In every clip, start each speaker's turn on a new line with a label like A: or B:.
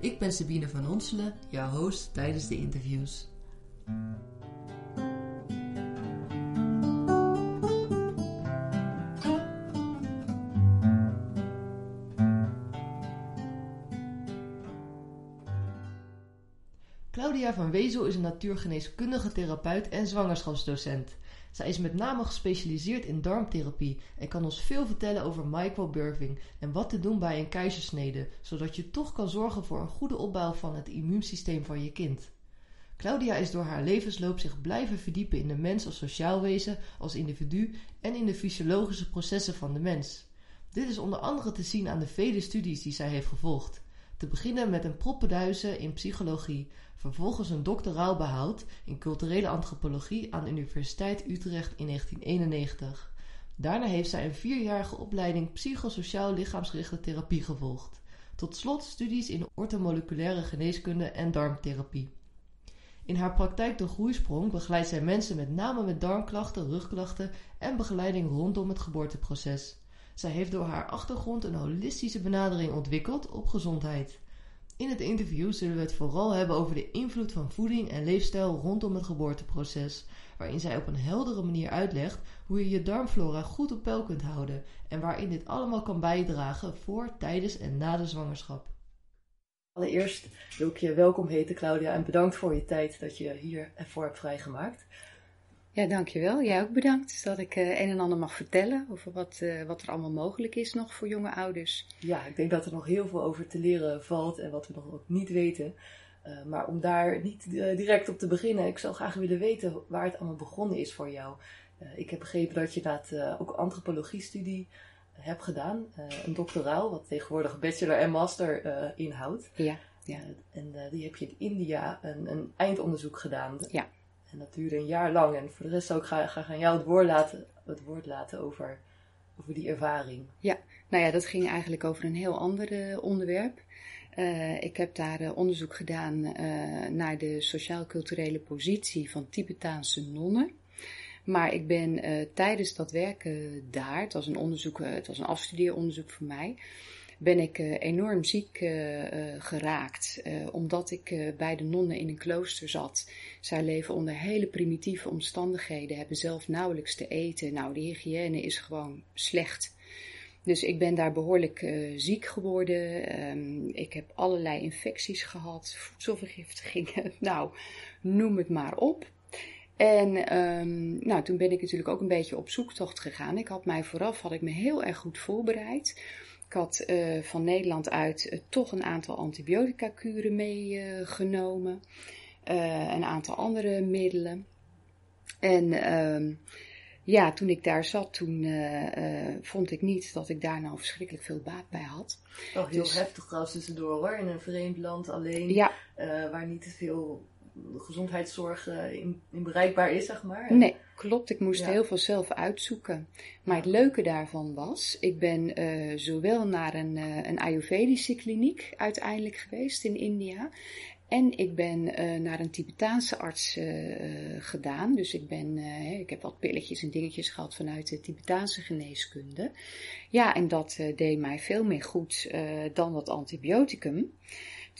A: Ik ben Sabine van Onselen, jouw host tijdens de interviews. Claudia van Wezel is een natuurgeneeskundige therapeut en zwangerschapsdocent. Zij is met name gespecialiseerd in darmtherapie en kan ons veel vertellen over microbirthing en wat te doen bij een keizersnede, zodat je toch kan zorgen voor een goede opbouw van het immuunsysteem van je kind. Claudia is door haar levensloop zich blijven verdiepen in de mens als sociaal wezen, als individu en in de fysiologische processen van de mens. Dit is onder andere te zien aan de vele studies die zij heeft gevolgd. Te beginnen met een proppenduizen in psychologie, vervolgens een doctoraal behoud in culturele antropologie aan de Universiteit Utrecht in 1991. Daarna heeft zij een vierjarige opleiding psychosociaal lichaamsgerichte therapie gevolgd. Tot slot studies in ortomoleculaire geneeskunde en darmtherapie. In haar praktijk De Groeisprong begeleidt zij mensen met name met darmklachten, rugklachten en begeleiding rondom het geboorteproces. Zij heeft door haar achtergrond een holistische benadering ontwikkeld op gezondheid. In het interview zullen we het vooral hebben over de invloed van voeding en leefstijl rondom het geboorteproces, waarin zij op een heldere manier uitlegt hoe je je darmflora goed op peil kunt houden en waarin dit allemaal kan bijdragen voor, tijdens en na de zwangerschap. Allereerst wil ik je welkom heten, Claudia, en bedankt voor je tijd dat je hier ervoor hebt vrijgemaakt.
B: Ja, dankjewel. Jij ook bedankt dat ik uh, een en ander mag vertellen over wat, uh, wat er allemaal mogelijk is nog voor jonge ouders.
A: Ja, ik denk dat er nog heel veel over te leren valt en wat we nog ook niet weten. Uh, maar om daar niet direct op te beginnen, ik zou graag willen weten waar het allemaal begonnen is voor jou. ik heb begrepen dat je inderdaad ook antropologie-studie hebt gedaan, een doctoraal, wat tegenwoordig bachelor en master inhoudt.
B: Ja. ja.
A: en die heb je in India een, een eindonderzoek gedaan.
B: Ja.
A: En dat duurde een jaar lang. En voor de rest ik graag, graag aan jou het woord laten, het woord laten over, over die ervaring.
B: Ja, nou ja, dat ging eigenlijk over een heel ander uh, onderwerp. Uh, ik heb daar uh, onderzoek gedaan naar de sociaal-culturele positie van Tibetaanse nonnen. Maar ik ben tijdens dat werken daar, het was een onderzoek, het was een afstudeeronderzoek voor mij, ben ik uh, enorm ziek uh, uh, geraakt. omdat ik bij de nonnen in een klooster zat. Zij leven onder hele primitieve omstandigheden, hebben zelf nauwelijks te eten. Nou, de hygiëne is gewoon slecht. Dus ik ben daar behoorlijk ziek geworden. Um, ik heb allerlei infecties gehad, voedselvergiftigingen. nou, noem het maar op. En um, nou, toen ben ik natuurlijk ook een beetje op zoektocht gegaan. Ik had mij vooraf had ik me heel erg goed voorbereid. Ik had uh, van Nederland uit uh, toch een aantal antibiotica-kuren meegenomen. Uh, een aantal andere middelen. En uh, ja, toen ik daar zat, toen vond ik niet dat ik daar nou verschrikkelijk veel baat bij had.
A: Oh, heel dus, heftig trouwens tussendoor hoor. In een vreemd land alleen.
B: Ja.
A: waar niet te veel gezondheidszorg in, in, bereikbaar is, zeg maar.
B: Nee, klopt. Ik moest ja. heel veel zelf uitzoeken. Maar het leuke daarvan was, ik ben uh, zowel naar een, uh, een Ayurvedische kliniek uiteindelijk geweest in India. En ik ben uh, naar een Tibetaanse arts gedaan. Dus ik, ben, ik heb wat pilletjes en dingetjes gehad vanuit de Tibetaanse geneeskunde. Ja, en dat deed mij veel meer goed dan dat antibioticum.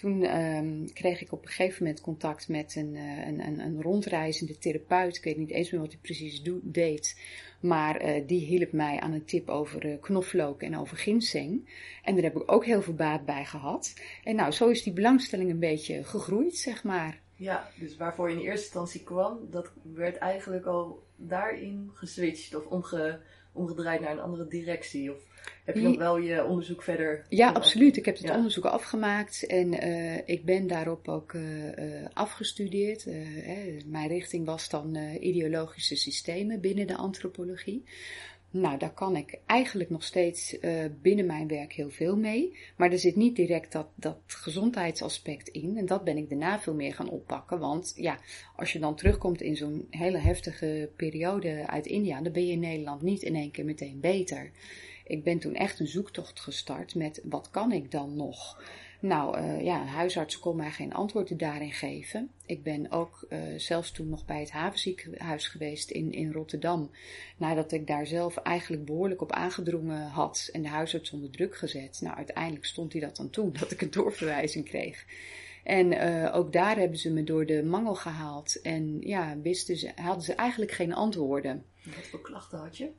B: Toen um, kreeg ik op een gegeven moment contact met een, uh, een, een, een, rondreizende therapeut. Ik weet niet eens meer wat hij precies deed. Maar uh, die hielp mij aan een tip over uh, knoflook en over ginseng. En daar heb ik ook heel veel baat bij gehad. En nou, zo is die belangstelling een beetje gegroeid, zeg maar.
A: Ja, dus waarvoor je in eerste instantie kwam, dat werd eigenlijk al daarin geswitcht of omge, omgedraaid naar een andere directie. Of heb je nog wel je onderzoek verder?
B: Ja, absoluut. Ik heb het ja. onderzoek afgemaakt en uh, ik ben daarop ook uh, afgestudeerd. mijn richting was dan ideologische systemen binnen de antropologie. Nou, daar kan ik eigenlijk nog steeds uh, binnen mijn werk heel veel mee. Maar er zit niet direct dat, dat gezondheidsaspect in. En dat ben ik daarna veel meer gaan oppakken. Want ja, als je dan terugkomt in zo'n hele heftige periode uit India, dan ben je in Nederland niet in één keer meteen beter. Ik ben toen echt een zoektocht gestart met wat kan ik dan nog? Nou uh, ja, huisarts kon mij geen antwoorden daarin geven. Ik ben ook uh, zelfs toen nog bij het havenziekenhuis geweest in, in Rotterdam. Nadat ik daar zelf eigenlijk behoorlijk op aangedrongen had en de huisarts onder druk gezet. Nou, uiteindelijk stond hij dat dan toe dat ik een doorverwijzing kreeg. En uh, ook daar hebben ze me door de mangel gehaald. En ja, wisten ze, hadden ze eigenlijk geen antwoorden.
C: Wat voor klachten had je?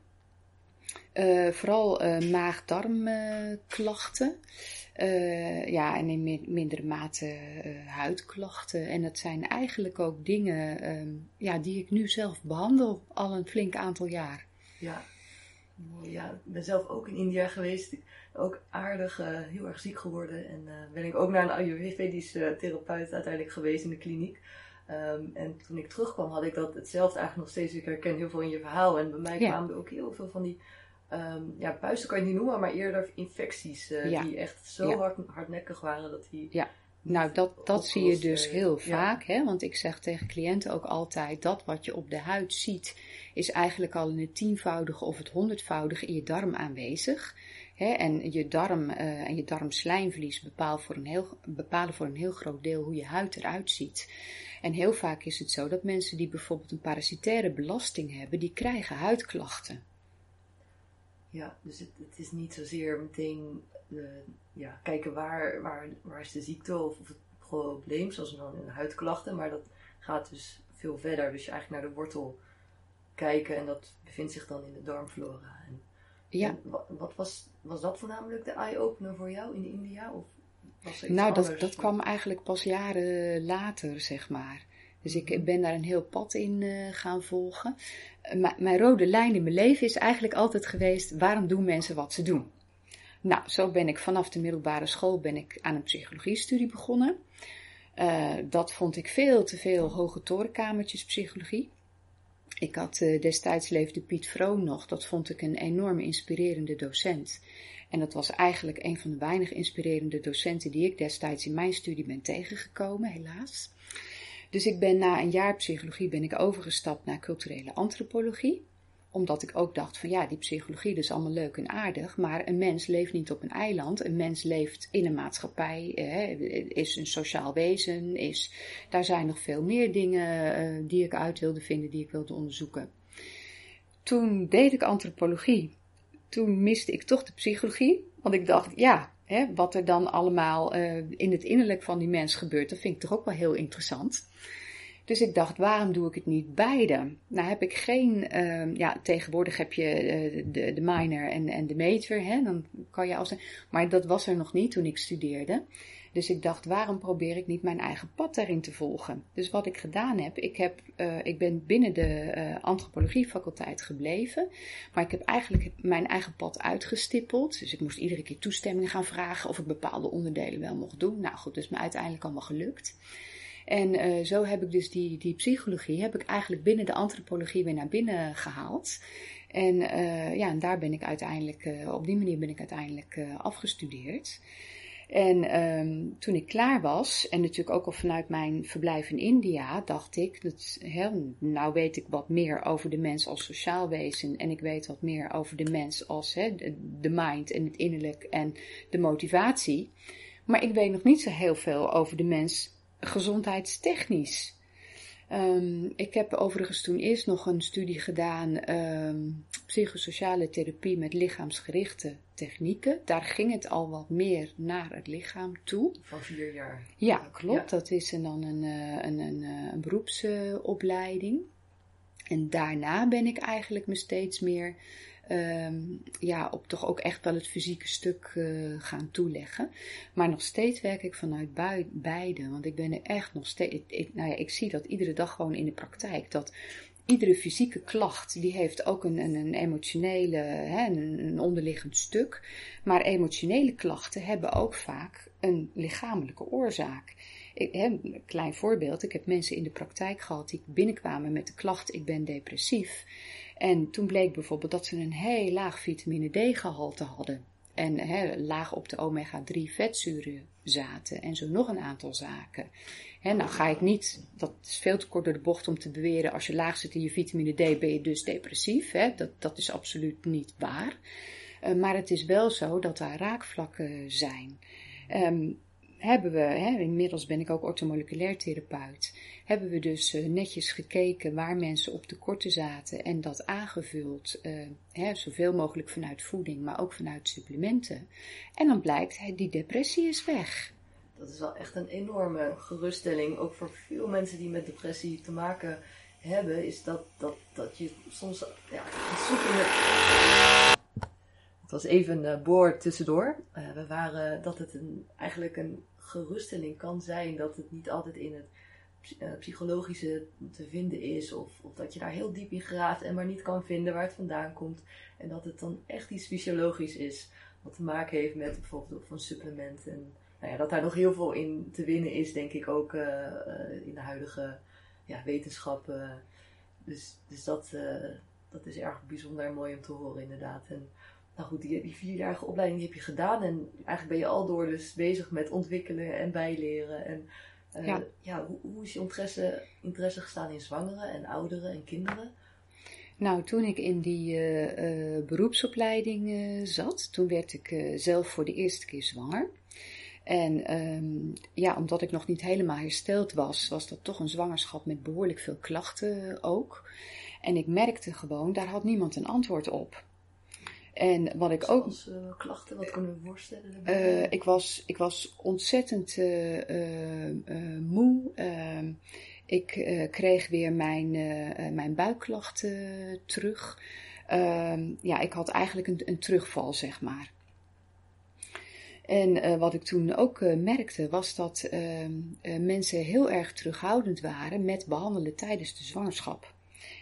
B: Uh, vooral uh, maag-darmklachten. Uh, ja, en in mindere mate huidklachten. En dat zijn eigenlijk ook dingen um, ja, die ik nu zelf behandel al een flink aantal jaar.
C: Ja, ja ik ben zelf ook in India geweest. Ook aardig, heel erg ziek geworden. En ben ik ook naar een Ayurvedische therapeut uiteindelijk geweest in de kliniek. Um, en toen ik terugkwam had ik dat hetzelfde eigenlijk nog steeds. Ik herken heel veel in je verhaal. En bij mij ja. kwamen er ook heel veel van die um, ja, puisten kan je niet noemen, maar eerder infecties uh, die echt zo hard, hardnekkig waren dat die.
B: Ja. Nou, dat, dat zie je dus heel vaak, hè? want ik zeg tegen cliënten ook altijd: dat wat je op de huid ziet, is eigenlijk al in het tienvoudige of het honderdvoudige in je darm aanwezig. Hè? En je darm uh, en je darmslijmvlies bepalen voor, een heel, bepalen voor een heel groot deel hoe je huid eruit ziet. En heel vaak is het zo dat mensen die bijvoorbeeld een parasitaire belasting hebben, die krijgen huidklachten.
C: Ja, dus het, het is niet zozeer meteen uh, ja, kijken waar, waar, waar is de ziekte of, of het probleem, zoals dan in huidklachten, maar dat gaat dus veel verder. Dus je eigenlijk naar de wortel kijken en dat bevindt zich dan in de darmflora. En,
B: ja.
C: En wat, wat, was, was dat voornamelijk de eye-opener voor jou in India? Of was er
B: nou, dat, dat kwam eigenlijk pas jaren later, zeg maar. Dus ik ben daar een heel pad in uh, gaan volgen mijn rode lijn in mijn leven is eigenlijk altijd geweest: waarom doen mensen wat ze doen? Nou, zo ben ik vanaf de middelbare school ben ik aan een psychologiestudie begonnen. Uh, dat vond ik veel te veel hoge torenkamertjes psychologie. Ik had destijds leefde Piet Vroon nog. Dat vond ik een enorme inspirerende docent. En dat was eigenlijk een van de weinig inspirerende docenten die ik destijds in mijn studie ben tegengekomen, helaas. Dus ik ben na een jaar psychologie ben ik overgestapt naar culturele antropologie. Omdat ik ook dacht van ja, die psychologie is allemaal leuk en aardig. Maar een mens leeft niet op een eiland. Een mens leeft in een maatschappij, eh, is een sociaal wezen. Is, daar zijn nog veel meer dingen eh, die ik uit wilde vinden, die ik wilde onderzoeken. Toen deed ik antropologie. Toen miste ik toch de psychologie. Want ik dacht, ja, hè, wat er dan allemaal uh, in het innerlijk van die mens gebeurt, dat vind ik toch ook wel heel interessant. Dus ik dacht, waarom doe ik het niet beide? Nou heb ik geen, uh, ja, tegenwoordig heb je uh, de, de minor en, en de major, hè, dan kan je als, maar dat was er nog niet toen ik studeerde. Dus ik dacht, waarom probeer ik niet mijn eigen pad daarin te volgen? Dus wat ik gedaan heb, ik, heb, uh, ik ben binnen de uh, antropologiefaculteit gebleven, maar ik heb eigenlijk mijn eigen pad uitgestippeld. Dus ik moest iedere keer toestemming gaan vragen of ik bepaalde onderdelen wel mocht doen. Nou goed, dus me uiteindelijk allemaal gelukt. En uh, zo heb ik dus die, die psychologie, heb ik eigenlijk binnen de antropologie weer naar binnen gehaald. En ja, en daar ben ik uiteindelijk, op die manier ben ik uiteindelijk afgestudeerd. En um, toen ik klaar was, en natuurlijk ook al vanuit mijn verblijf in India, dacht ik, dat, he, nou weet ik wat meer over de mens als sociaal wezen en ik weet wat meer over de mens als he, de, de mind en het innerlijk en de motivatie. Maar ik weet nog niet zo heel veel over de mens gezondheidstechnisch. Um, ik heb overigens toen eerst nog een studie gedaan, um, psychosociale therapie met lichaamsgerichte technieken. Daar ging het al wat meer naar het lichaam toe.
C: Van vier jaar.
B: Ja, klopt. Dat is dan een, eh, een, een, eh, een beroepsopleiding. En daarna ben ik eigenlijk me steeds meer um, ja, op toch ook echt wel het fysieke stuk uh, gaan toeleggen. Maar nog steeds werk ik vanuit beide. Want ik ben er echt nog steeds. Ik, nou ja, ik zie dat iedere dag gewoon in de praktijk. Dat iedere fysieke klacht die heeft ook een, een, een emotionele, hè, een, een, onderliggend stuk. Maar emotionele klachten hebben ook vaak een lichamelijke oorzaak. Ik, hè, een klein voorbeeld. Ik heb mensen in de praktijk gehad die binnenkwamen met de klacht: ik ben depressief. En toen bleek bijvoorbeeld dat ze een heel laag vitamine D-gehalte hadden. En hè, laag op de omega-3 vetzuren zaten. En zo nog een aantal zaken. Hè, nou ga ik niet, dat is veel te kort door de bocht om te beweren. Als je laag zit in je vitamine D ben je dus depressief. Hè? Dat, dat is absoluut niet waar. Uh, maar het is wel zo dat daar raakvlakken zijn. Um, hebben we, hè, inmiddels ben ik ook ortomoleculair therapeut, hebben we dus uh, netjes gekeken waar mensen op tekorten zaten en dat aangevuld, uh, hè, zoveel mogelijk vanuit voeding, maar ook vanuit supplementen. En dan blijkt, hè, die depressie is weg.
C: Dat is wel echt een enorme geruststelling, ook voor veel mensen die met depressie te maken hebben, is dat, dat, dat je soms ja, het was even een uh, boor tussendoor. Uh, we waren dat het een, eigenlijk een geruststelling kan zijn dat het niet altijd in het uh, psychologische te vinden is. Of, of, dat je daar heel diep in graaft en maar niet kan vinden waar het vandaan komt. En dat het dan echt iets fysiologisch is. Wat te maken heeft met bijvoorbeeld van supplement. En nou ja, dat daar nog heel veel in te winnen is, denk ik ook in de huidige ja, wetenschap. dus dus dat, dat is erg bijzonder en mooi om te horen inderdaad. En, nou goed, die, die vierjarige opleiding die heb je gedaan. En eigenlijk ben je al door dus bezig met ontwikkelen en bijleren. En uh, ja. ja hoe, hoe, is je interesse, interesse gestaan in zwangeren en ouderen en kinderen?
B: Nou, toen ik in die uh, uh, beroepsopleiding zat, toen werd ik zelf voor de eerste keer zwanger. En um, ja, omdat ik nog niet helemaal hersteld was, was dat toch een zwangerschap met behoorlijk veel klachten ook. En ik merkte gewoon, daar had niemand een antwoord op. En wat ik ook.
C: Als, uh, klachten, wat kunnen we voorstellen?
B: Uh, ik, was, ik was ontzettend uh, moe. Ehm, ik kreeg weer mijn, mijn buikklachten terug. Ehm, ja, ik had eigenlijk een, een terugval, zeg maar. En wat ik toen ook merkte was dat ehm, mensen heel erg terughoudend waren met behandelen tijdens de zwangerschap.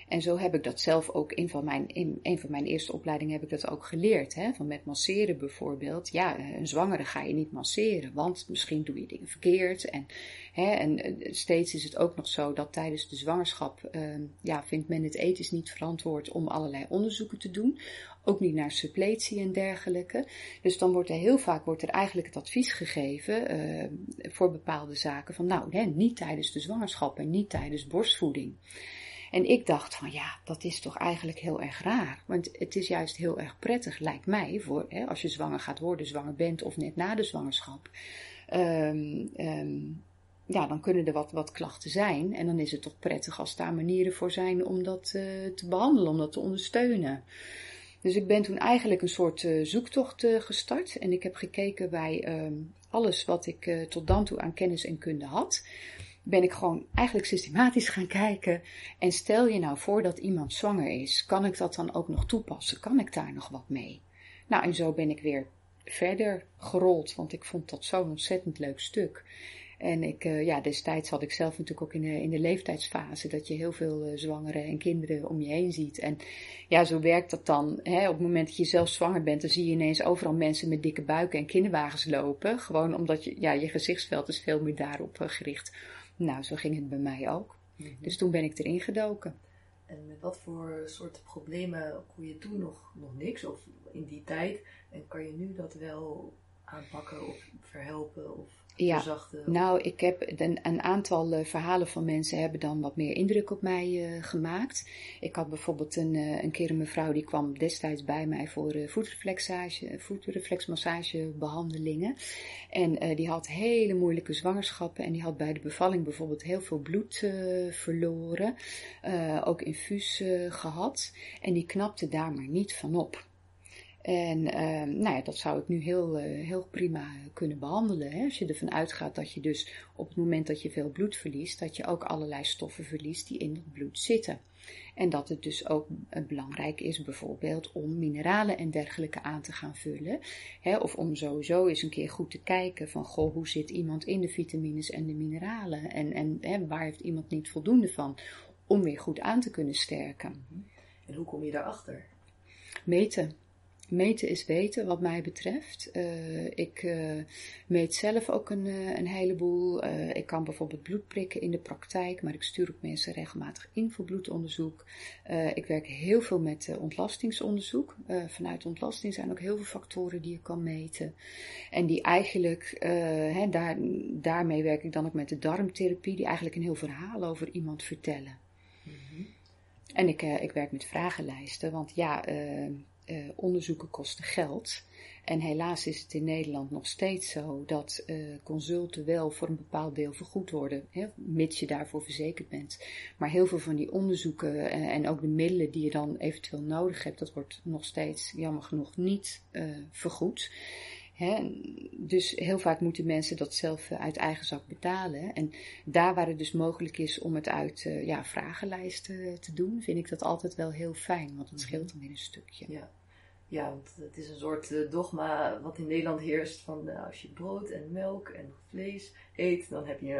B: En zo heb ik dat zelf ook in van mijn, in een van mijn eerste opleidingen heb ik dat ook geleerd. Hè? Van met masseren bijvoorbeeld. Ja, een zwangere ga je niet masseren, want misschien doe je dingen verkeerd. En, hè, en eh, steeds is het ook nog zo dat tijdens de zwangerschap uh, ja, vindt men het ethisch niet verantwoord om allerlei onderzoeken te doen. Ook niet naar suppletie en dergelijke. Dus dan wordt er heel vaak wordt er eigenlijk het advies gegeven uh, voor bepaalde zaken van nou, hè, niet tijdens de zwangerschap en niet tijdens borstvoeding. En ik dacht van ja, dat is toch eigenlijk heel erg raar. Want het is juist heel erg prettig, lijkt mij, voor hè, als je zwanger gaat worden, zwanger bent of net na de zwangerschap. Um, um, ja, dan kunnen er wat, wat klachten zijn. En dan is het toch prettig als daar manieren voor zijn om dat uh, te behandelen, om dat te ondersteunen. Dus ik ben toen eigenlijk een soort uh, zoektocht uh, gestart. En ik heb gekeken bij um, alles wat ik tot dan toe aan kennis en kunde had ben ik gewoon eigenlijk systematisch gaan kijken. En stel je nou voor dat iemand zwanger is, kan ik dat dan ook nog toepassen? Kan ik daar nog wat mee? Nou, en zo ben ik weer verder gerold, want ik vond dat zo'n ontzettend leuk stuk. En ik, uh, ja, destijds had ik zelf natuurlijk ook in de, in de leeftijdsfase dat je heel veel uh, zwangeren en kinderen om je heen ziet. En ja, zo werkt dat dan. Hè? Op het moment dat je zelf zwanger bent, dan zie je ineens overal mensen met dikke buiken en kinderwagens lopen. Gewoon omdat je, ja, je gezichtsveld is veel meer daarop uh, gericht. Nou, zo ging het bij mij ook. Mhm. Dus toen ben ik erin gedoken.
C: En met wat voor soort problemen kon je toen nog, nog niks, of in die tijd? En kan je nu dat wel aanpakken of verhelpen? Of
B: ja, nou, ik heb een, een aantal uh, verhalen van mensen hebben dan wat meer indruk op mij uh, gemaakt. Ik had bijvoorbeeld een, uh, een keer een mevrouw die kwam destijds bij mij voor voetreflexmassagebehandelingen. En die had hele moeilijke zwangerschappen en die had bij de bevalling bijvoorbeeld heel veel bloed verloren. ook infuus gehad. En die knapte daar maar niet van op. En uh, nou ja, dat zou ik nu heel, uh, heel prima kunnen behandelen. Hè? Als je ervan uitgaat dat je dus op het moment dat je veel bloed verliest, dat je ook allerlei stoffen verliest die in het bloed zitten. En dat het dus ook uh, belangrijk is bijvoorbeeld om mineralen en dergelijke aan te gaan vullen. Hè? Of om sowieso eens een keer goed te kijken van, goh, hoe zit iemand in de vitamines en de mineralen? En, en hè, waar heeft iemand niet voldoende van? Om weer goed aan te kunnen sterken.
C: En hoe kom je daarachter?
B: Meten meten is weten, wat mij betreft. ik meet zelf ook een, een heleboel. ik kan bijvoorbeeld bloed prikken in de praktijk, maar ik stuur ook mensen regelmatig in voor bloedonderzoek. ik werk heel veel met ontlastingsonderzoek. vanuit ontlasting zijn ook heel veel factoren die je kan meten. En die eigenlijk, hè, daar, daarmee werk ik dan ook met de darmtherapie, die eigenlijk een heel verhaal over iemand vertellen. Mhm. En ik, ik werk met vragenlijsten, want ja, uh, onderzoeken kosten geld. En helaas is het in Nederland nog steeds zo dat uh, consulten wel voor een bepaald deel vergoed worden, hè, mits je daarvoor verzekerd bent. Maar heel veel van die onderzoeken en, en ook de middelen die je dan eventueel nodig hebt, dat wordt nog steeds jammer genoeg niet vergoed. Hè, dus heel vaak moeten mensen dat zelf uit eigen zak betalen. En daar waar het dus mogelijk is om het uit ja, vragenlijsten te doen, vind ik dat altijd wel heel fijn, want het scheelt dan weer een stukje.
C: Ja. Ja, want het is een soort eh, dogma wat in Nederland heerst van uh, als je brood en melk en vlees eet, dan heb je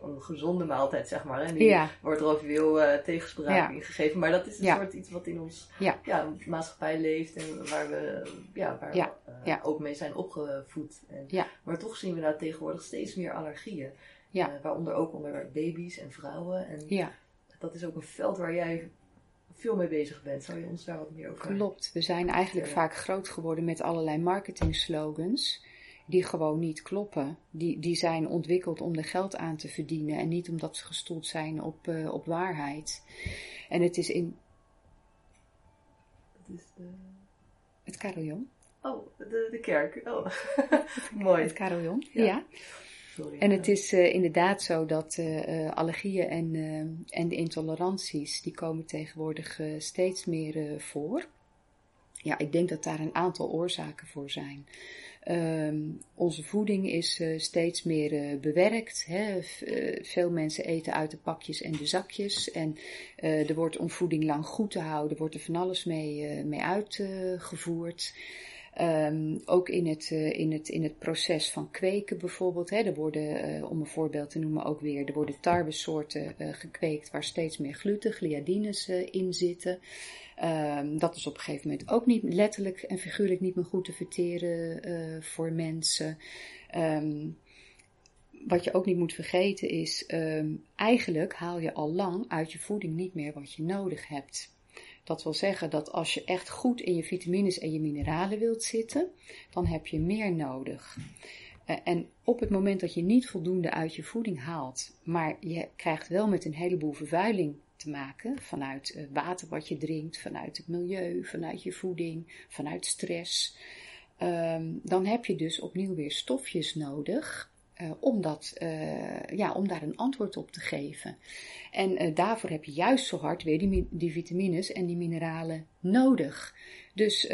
C: een gezonde maaltijd, zeg maar. En nu wordt er ook veel uh, tegenspraak in gegeven. Maar dat is een soort iets wat in ons ja. maatschappij leeft en waar we ja, waar we, ook mee zijn opgevoed. En, maar toch zien we daar tegenwoordig steeds meer allergieën. waaronder ook onder baby's en vrouwen. En dat is ook een veld waar jij veel mee bezig bent. Zou je ons daar wat meer over
B: Klopt. We zijn eigenlijk vaak groot geworden met allerlei marketing slogans die gewoon niet kloppen. Die, die zijn ontwikkeld om er geld aan te verdienen en niet omdat ze gestoeld zijn op, uh, op waarheid. En het is in.
C: Het is de.
B: Het carillon.
C: Oh, de, de kerk. Oh, mooi.
B: Het carillon, ja. En het is uh, inderdaad zo dat uh, allergieën en, en de intoleranties, die komen tegenwoordig steeds meer voor. Ja, ik denk dat daar een aantal oorzaken voor zijn. Um, onze voeding is uh, steeds meer uh, bewerkt. Hè. Uh, veel mensen eten uit de pakjes en de zakjes. En er wordt om voeding lang goed te houden, wordt er van alles mee, mee uitgevoerd. Um, ook in het, uh, in, het, in het proces van kweken bijvoorbeeld. Hè, er worden, uh, om een voorbeeld te noemen ook weer, er worden tarwesoorten uh, gekweekt waar steeds meer gluten, gliadines in zitten. Um, dat is op een gegeven moment ook niet letterlijk en figuurlijk niet meer goed te verteren voor mensen. Um, wat je ook niet moet vergeten is, eigenlijk haal je al lang uit je voeding niet meer wat je nodig hebt. Dat wil zeggen dat als je echt goed in je vitamines en je mineralen wilt zitten, dan heb je meer nodig. Eh, en op het moment dat je niet voldoende uit je voeding haalt, maar je krijgt wel met een heleboel vervuiling te maken vanuit uh, water wat je drinkt, vanuit het milieu, vanuit je voeding, vanuit stress, um, dan heb je dus opnieuw weer stofjes nodig uh, om, dat, uh, ja, om daar een antwoord op te geven. En uh, daarvoor heb je juist zo hard weer die, die vitamines en die mineralen nodig. Dus,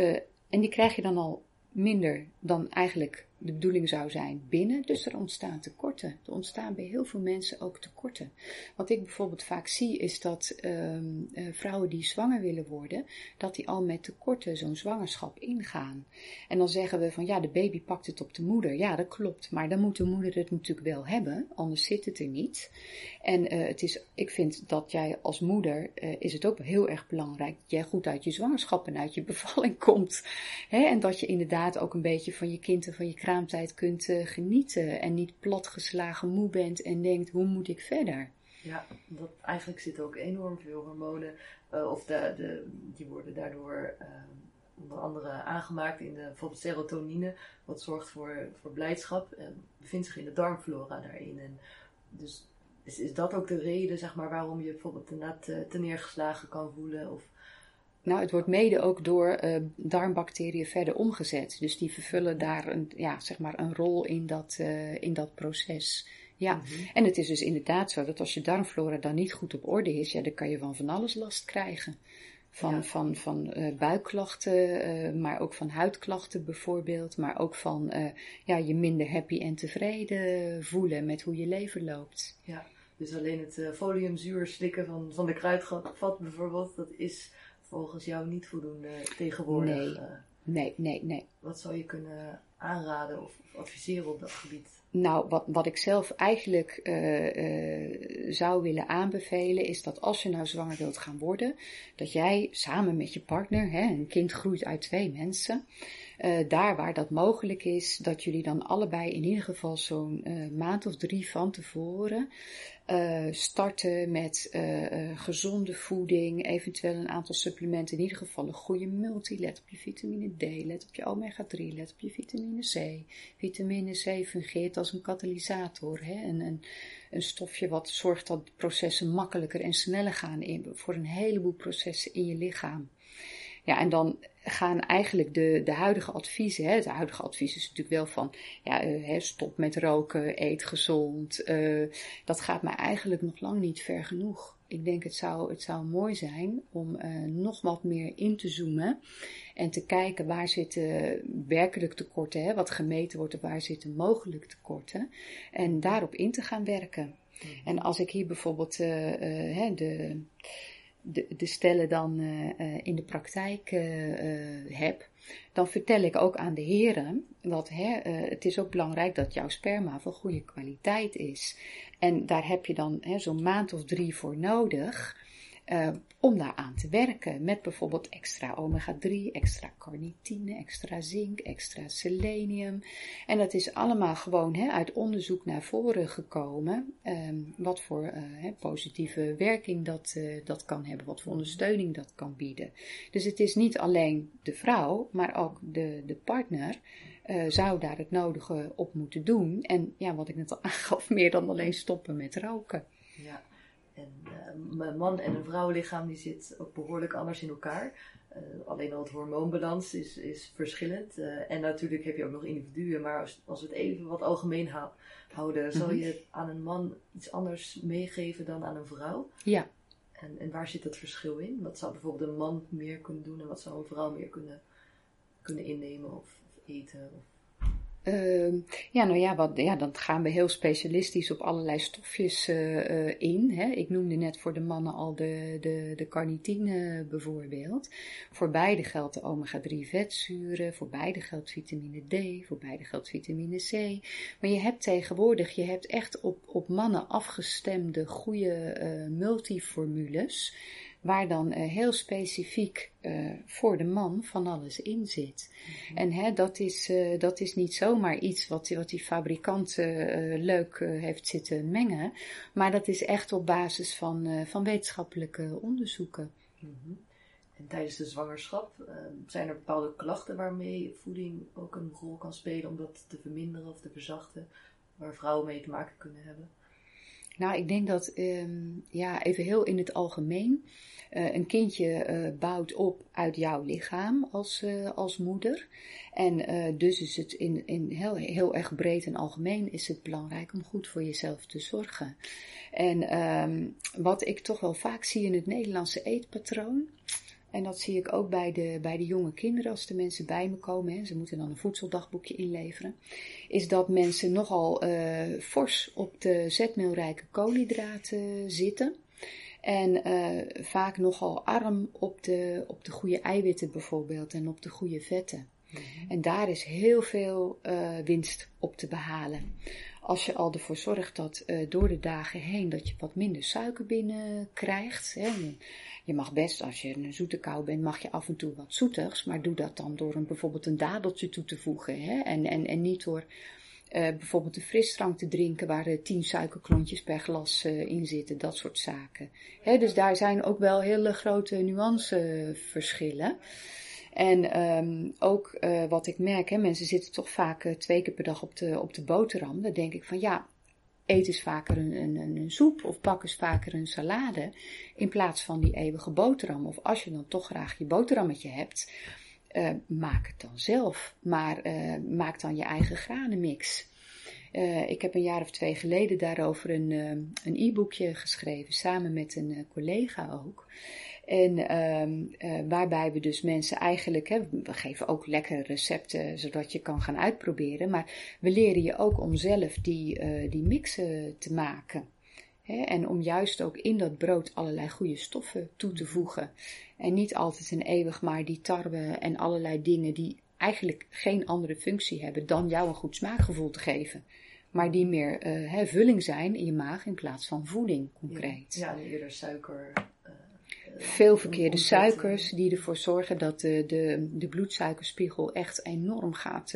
B: en die krijg je dan al minder dan eigenlijk de bedoeling zou zijn binnen. Dus er ontstaan tekorten. Er ontstaan bij heel veel mensen ook tekorten. Wat ik bijvoorbeeld vaak zie is dat um, uh, vrouwen die zwanger willen worden, dat die al met tekorten zo'n zwangerschap ingaan. En dan zeggen we van ja, de baby pakt het op de moeder. Ja, dat klopt. Maar dan moet de moeder het natuurlijk wel hebben, anders zit het er niet. En uh, het is, ik vind dat jij als moeder, uh, is het ook heel erg belangrijk dat jij goed uit je zwangerschap en uit je bevalling komt. Hè? En dat je inderdaad ook een beetje van je kind en van je kraamtijd kunt uh, genieten. En niet platgeslagen moe bent en denkt, hoe moet ik verder?
C: Ja, dat, eigenlijk zitten ook enorm veel hormonen. Uh, of de, de, die worden daardoor uh, onder andere aangemaakt in de, bijvoorbeeld serotonine. Wat zorgt voor, voor blijdschap. En bevindt zich in de darmflora daarin. En dus is, is dat ook de reden, zeg maar, waarom je bijvoorbeeld inderdaad te, te neergeslagen kan voelen? Of
B: nou, het wordt mede ook door uh, darmbacteriën verder omgezet. Dus die vervullen daar een, ja, zeg maar een rol in dat, uh, in dat proces. Ja, mm -hmm. en het is dus inderdaad zo dat als je darmflora dan niet goed op orde is, ja, dan kan je van van alles last krijgen. Van, ja. van, van uh, buikklachten, maar ook van huidklachten bijvoorbeeld. Maar ook van ja, je minder happy en tevreden voelen met hoe je leven loopt.
C: Ja, dus alleen het foliumzuur slikken van, van de kruidvat bijvoorbeeld, dat is volgens jou niet voldoende tegenwoordig.
B: Nee, nee, nee, nee.
C: Wat zou je kunnen aanraden of adviseren op dat gebied?
B: nou, wat, wat ik zelf eigenlijk uh, zou willen aanbevelen is dat als je nou zwanger wilt gaan worden, dat jij samen met je partner, hè, een kind groeit uit twee mensen, uh, daar waar dat mogelijk is, dat jullie dan allebei in ieder geval zo'n maand of drie van tevoren uh, starten met gezonde voeding, eventueel een aantal supplementen, in ieder geval een goede multi. Let op je vitamine D, let op je omega-3, let op je vitamine C. Vitamine C fungeert als een katalysator, hè? Een, een, een stofje wat zorgt dat processen makkelijker en sneller gaan in, voor een heleboel processen in je lichaam. Ja, en dan gaan eigenlijk de, de huidige adviezen, hè, het huidige advies is natuurlijk wel van, ja, uh, stop met roken, eet gezond. Uh, dat gaat mij eigenlijk nog lang niet ver genoeg. Ik denk het zou, het zou mooi zijn om uh, nog wat meer in te zoomen en te kijken waar zitten werkelijk tekorten, hè, wat gemeten wordt, waar zitten mogelijk tekorten en daarop in te gaan werken. Mhm. En als ik hier bijvoorbeeld de de, de stellen dan uh, in de praktijk uh, heb, dan vertel ik ook aan de heren dat hè, het is ook belangrijk dat jouw sperma van goede kwaliteit is. En daar heb je dan zo'n maand of drie voor nodig uh, om daaraan te werken. Met bijvoorbeeld extra omega-3, extra carnitine, extra zink, extra selenium. En dat is allemaal gewoon hè, uit onderzoek naar voren gekomen. Um, wat voor uh, hè, positieve werking dat, uh, dat kan hebben, wat voor ondersteuning dat kan bieden. Dus het is niet alleen de vrouw, maar ook de, de partner. Zou daar het nodige op moeten doen. En ja, wat ik net al aangaf, meer dan alleen stoppen met roken.
C: Ja. En uh, een man en een vrouwenlichaam die zit ook behoorlijk anders in elkaar. Uh, alleen al het hormoonbalans is, is verschillend. Uh, en natuurlijk heb je ook nog individuen. Maar als, als we het even wat algemeen houden, mm -hmm. zal je aan een man iets anders meegeven dan aan een vrouw?
B: Ja.
C: En, en waar zit dat verschil in? Wat zou bijvoorbeeld een man meer kunnen doen en wat zou een vrouw meer kunnen, kunnen innemen of, of eten? Of
B: uh, ja, nou ja, wat, ja, dan gaan we heel specialistisch op allerlei stofjes uh, uh, in. Hè. Ik noemde net voor de mannen al de, de, de carnitine bijvoorbeeld. Voor beide geldt de omega-3 vetzuren, voor beide geldt vitamine D, voor beide geldt vitamine C. Maar je hebt tegenwoordig, je hebt echt op, op mannen afgestemde goede multiformules waar dan uh, heel specifiek uh, voor de man van alles in zit. Mm-hmm. En hè, dat, is, uh, dat is niet zomaar iets wat, wat die fabrikant leuk heeft zitten mengen, maar dat is echt op basis van, van wetenschappelijke onderzoeken.
C: Mm-hmm. En tijdens de zwangerschap zijn er bepaalde klachten waarmee voeding ook een rol kan spelen om dat te verminderen of te verzachten, waar vrouwen mee te maken kunnen hebben?
B: Nou, ik denk dat, um, ja, even heel in het algemeen, uh, een kindje uh, bouwt op uit jouw lichaam als, uh, als moeder. En dus is het in, in heel, heel erg breed en algemeen is het belangrijk om goed voor jezelf te zorgen. En um, wat ik toch wel vaak zie in het Nederlandse eetpatroon, en dat zie ik ook bij de, bij de jonge kinderen als de mensen bij me komen. Hè, ze moeten dan een voedseldagboekje inleveren. Is dat mensen nogal uh, fors op de zetmeelrijke koolhydraten zitten. En uh, vaak nogal arm op de, op de goede eiwitten bijvoorbeeld en op de goede vetten. Mm -hmm. En daar is heel veel uh, winst op te behalen. Als je al ervoor zorgt dat uh, door de dagen heen dat je wat minder suiker binnenkrijgt. Hè, je mag best, als je een zoete kou bent, mag je af en toe wat zoetigs. Maar doe dat dan door een, bijvoorbeeld een dadeltje toe te voegen. Hè? En, en, en niet door uh, bijvoorbeeld een frisdrank te drinken waar uh, tien suikerklontjes per glas uh, in zitten. Dat soort zaken. Hè? Dus daar zijn ook wel hele grote nuanceverschillen. En um, ook wat ik merk, hè, mensen zitten toch vaak twee keer per dag op de, op de boterham. Dan denk ik van ja, eet eens vaker een, een, een, soep of pak eens vaker een salade in plaats van die eeuwige boterham. Of als je dan toch graag je boterhammetje hebt, uh, maak het dan zelf. Maar uh, maak dan je eigen granenmix. Uh, ik heb een jaar of twee geleden daarover een, een e-boekje geschreven, samen met een collega ook. En um, uh, waarbij we dus mensen eigenlijk, hè, we geven ook lekkere recepten zodat je kan gaan uitproberen. Maar we leren je ook om zelf die, uh, die mixen te maken. Hè, en om juist ook in dat brood allerlei goede stoffen toe te voegen. En niet altijd en eeuwig maar die tarwe en allerlei dingen die eigenlijk geen andere functie hebben dan jou een goed smaakgevoel te geven. maar die meer hè, vulling zijn in je maag in plaats van voeding, concreet.
C: Ja, en eerder suiker.
B: Veel verkeerde suikers die ervoor zorgen dat de, de, de bloedsuikerspiegel echt enorm gaat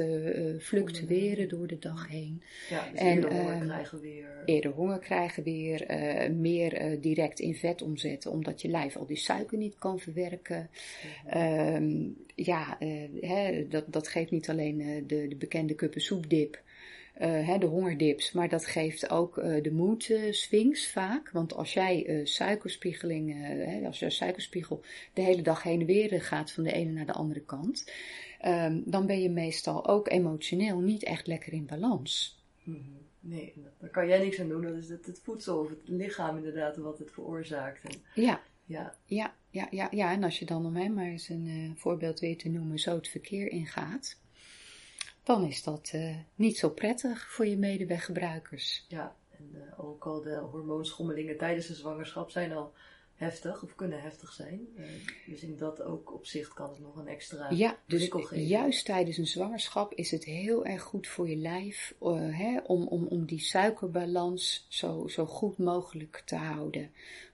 B: fluctueren door de dag heen.
C: Ja, dus en, eerder honger ehm, krijgen weer.
B: Eerder honger krijgen weer, meer direct in vet omzetten, omdat je lijf al die suiker niet kan verwerken. Ehm, ja, hè, dat, dat geeft niet alleen de, de bekende kuppen soepdip. Uh, de hongerdips, maar dat geeft ook uh, de mood swings vaak. Want als jij suikerspiegeling, als je suikerspiegel de hele dag heen en weer gaat van de ene naar de andere kant, um, dan ben je meestal ook emotioneel niet echt lekker in balans.
C: -hmm. Nee, daar kan jij niks aan doen. Dat is het, het, voedsel of het lichaam inderdaad wat het veroorzaakt. En,
B: ja. Ja. Ja, ja, ja, ja, en als je dan om hem maar eens een voorbeeld weet te noemen, zo het verkeer ingaat dan is dat uh, niet zo prettig voor je medeweggebruikers.
C: Ja, en uh, ook al de hormoonschommelingen tijdens de zwangerschap zijn al heftig of kunnen heftig zijn. Uh, dus in dat ook opzicht kan het nog een extra
B: ja, dus geven. Juist tijdens een zwangerschap is het heel erg goed voor je lijf hè, om, om, om die suikerbalans zo, zo goed mogelijk te houden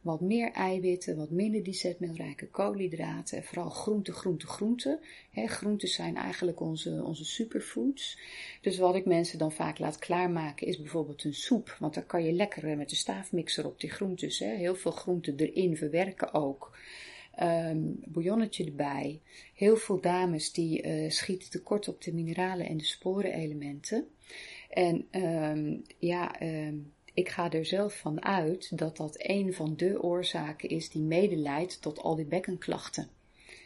B: wat meer eiwitten, wat minder die zetmeelrijke koolhydraten. En vooral groente, groente, groente. He, groenten zijn eigenlijk onze, onze superfoods. Dus wat ik mensen dan vaak laat klaarmaken is bijvoorbeeld een soep. Want dan kan je lekker eh, met de staafmixer op die groentes. He, heel veel groenten erin verwerken ook. Um, bouillonnetje erbij. Heel veel dames die uh, schieten tekort op de mineralen en de sporenelementen. En um, ja, um, ik ga er zelf van uit dat dat een van de oorzaken is die medeleidt tot al die bekkenklachten.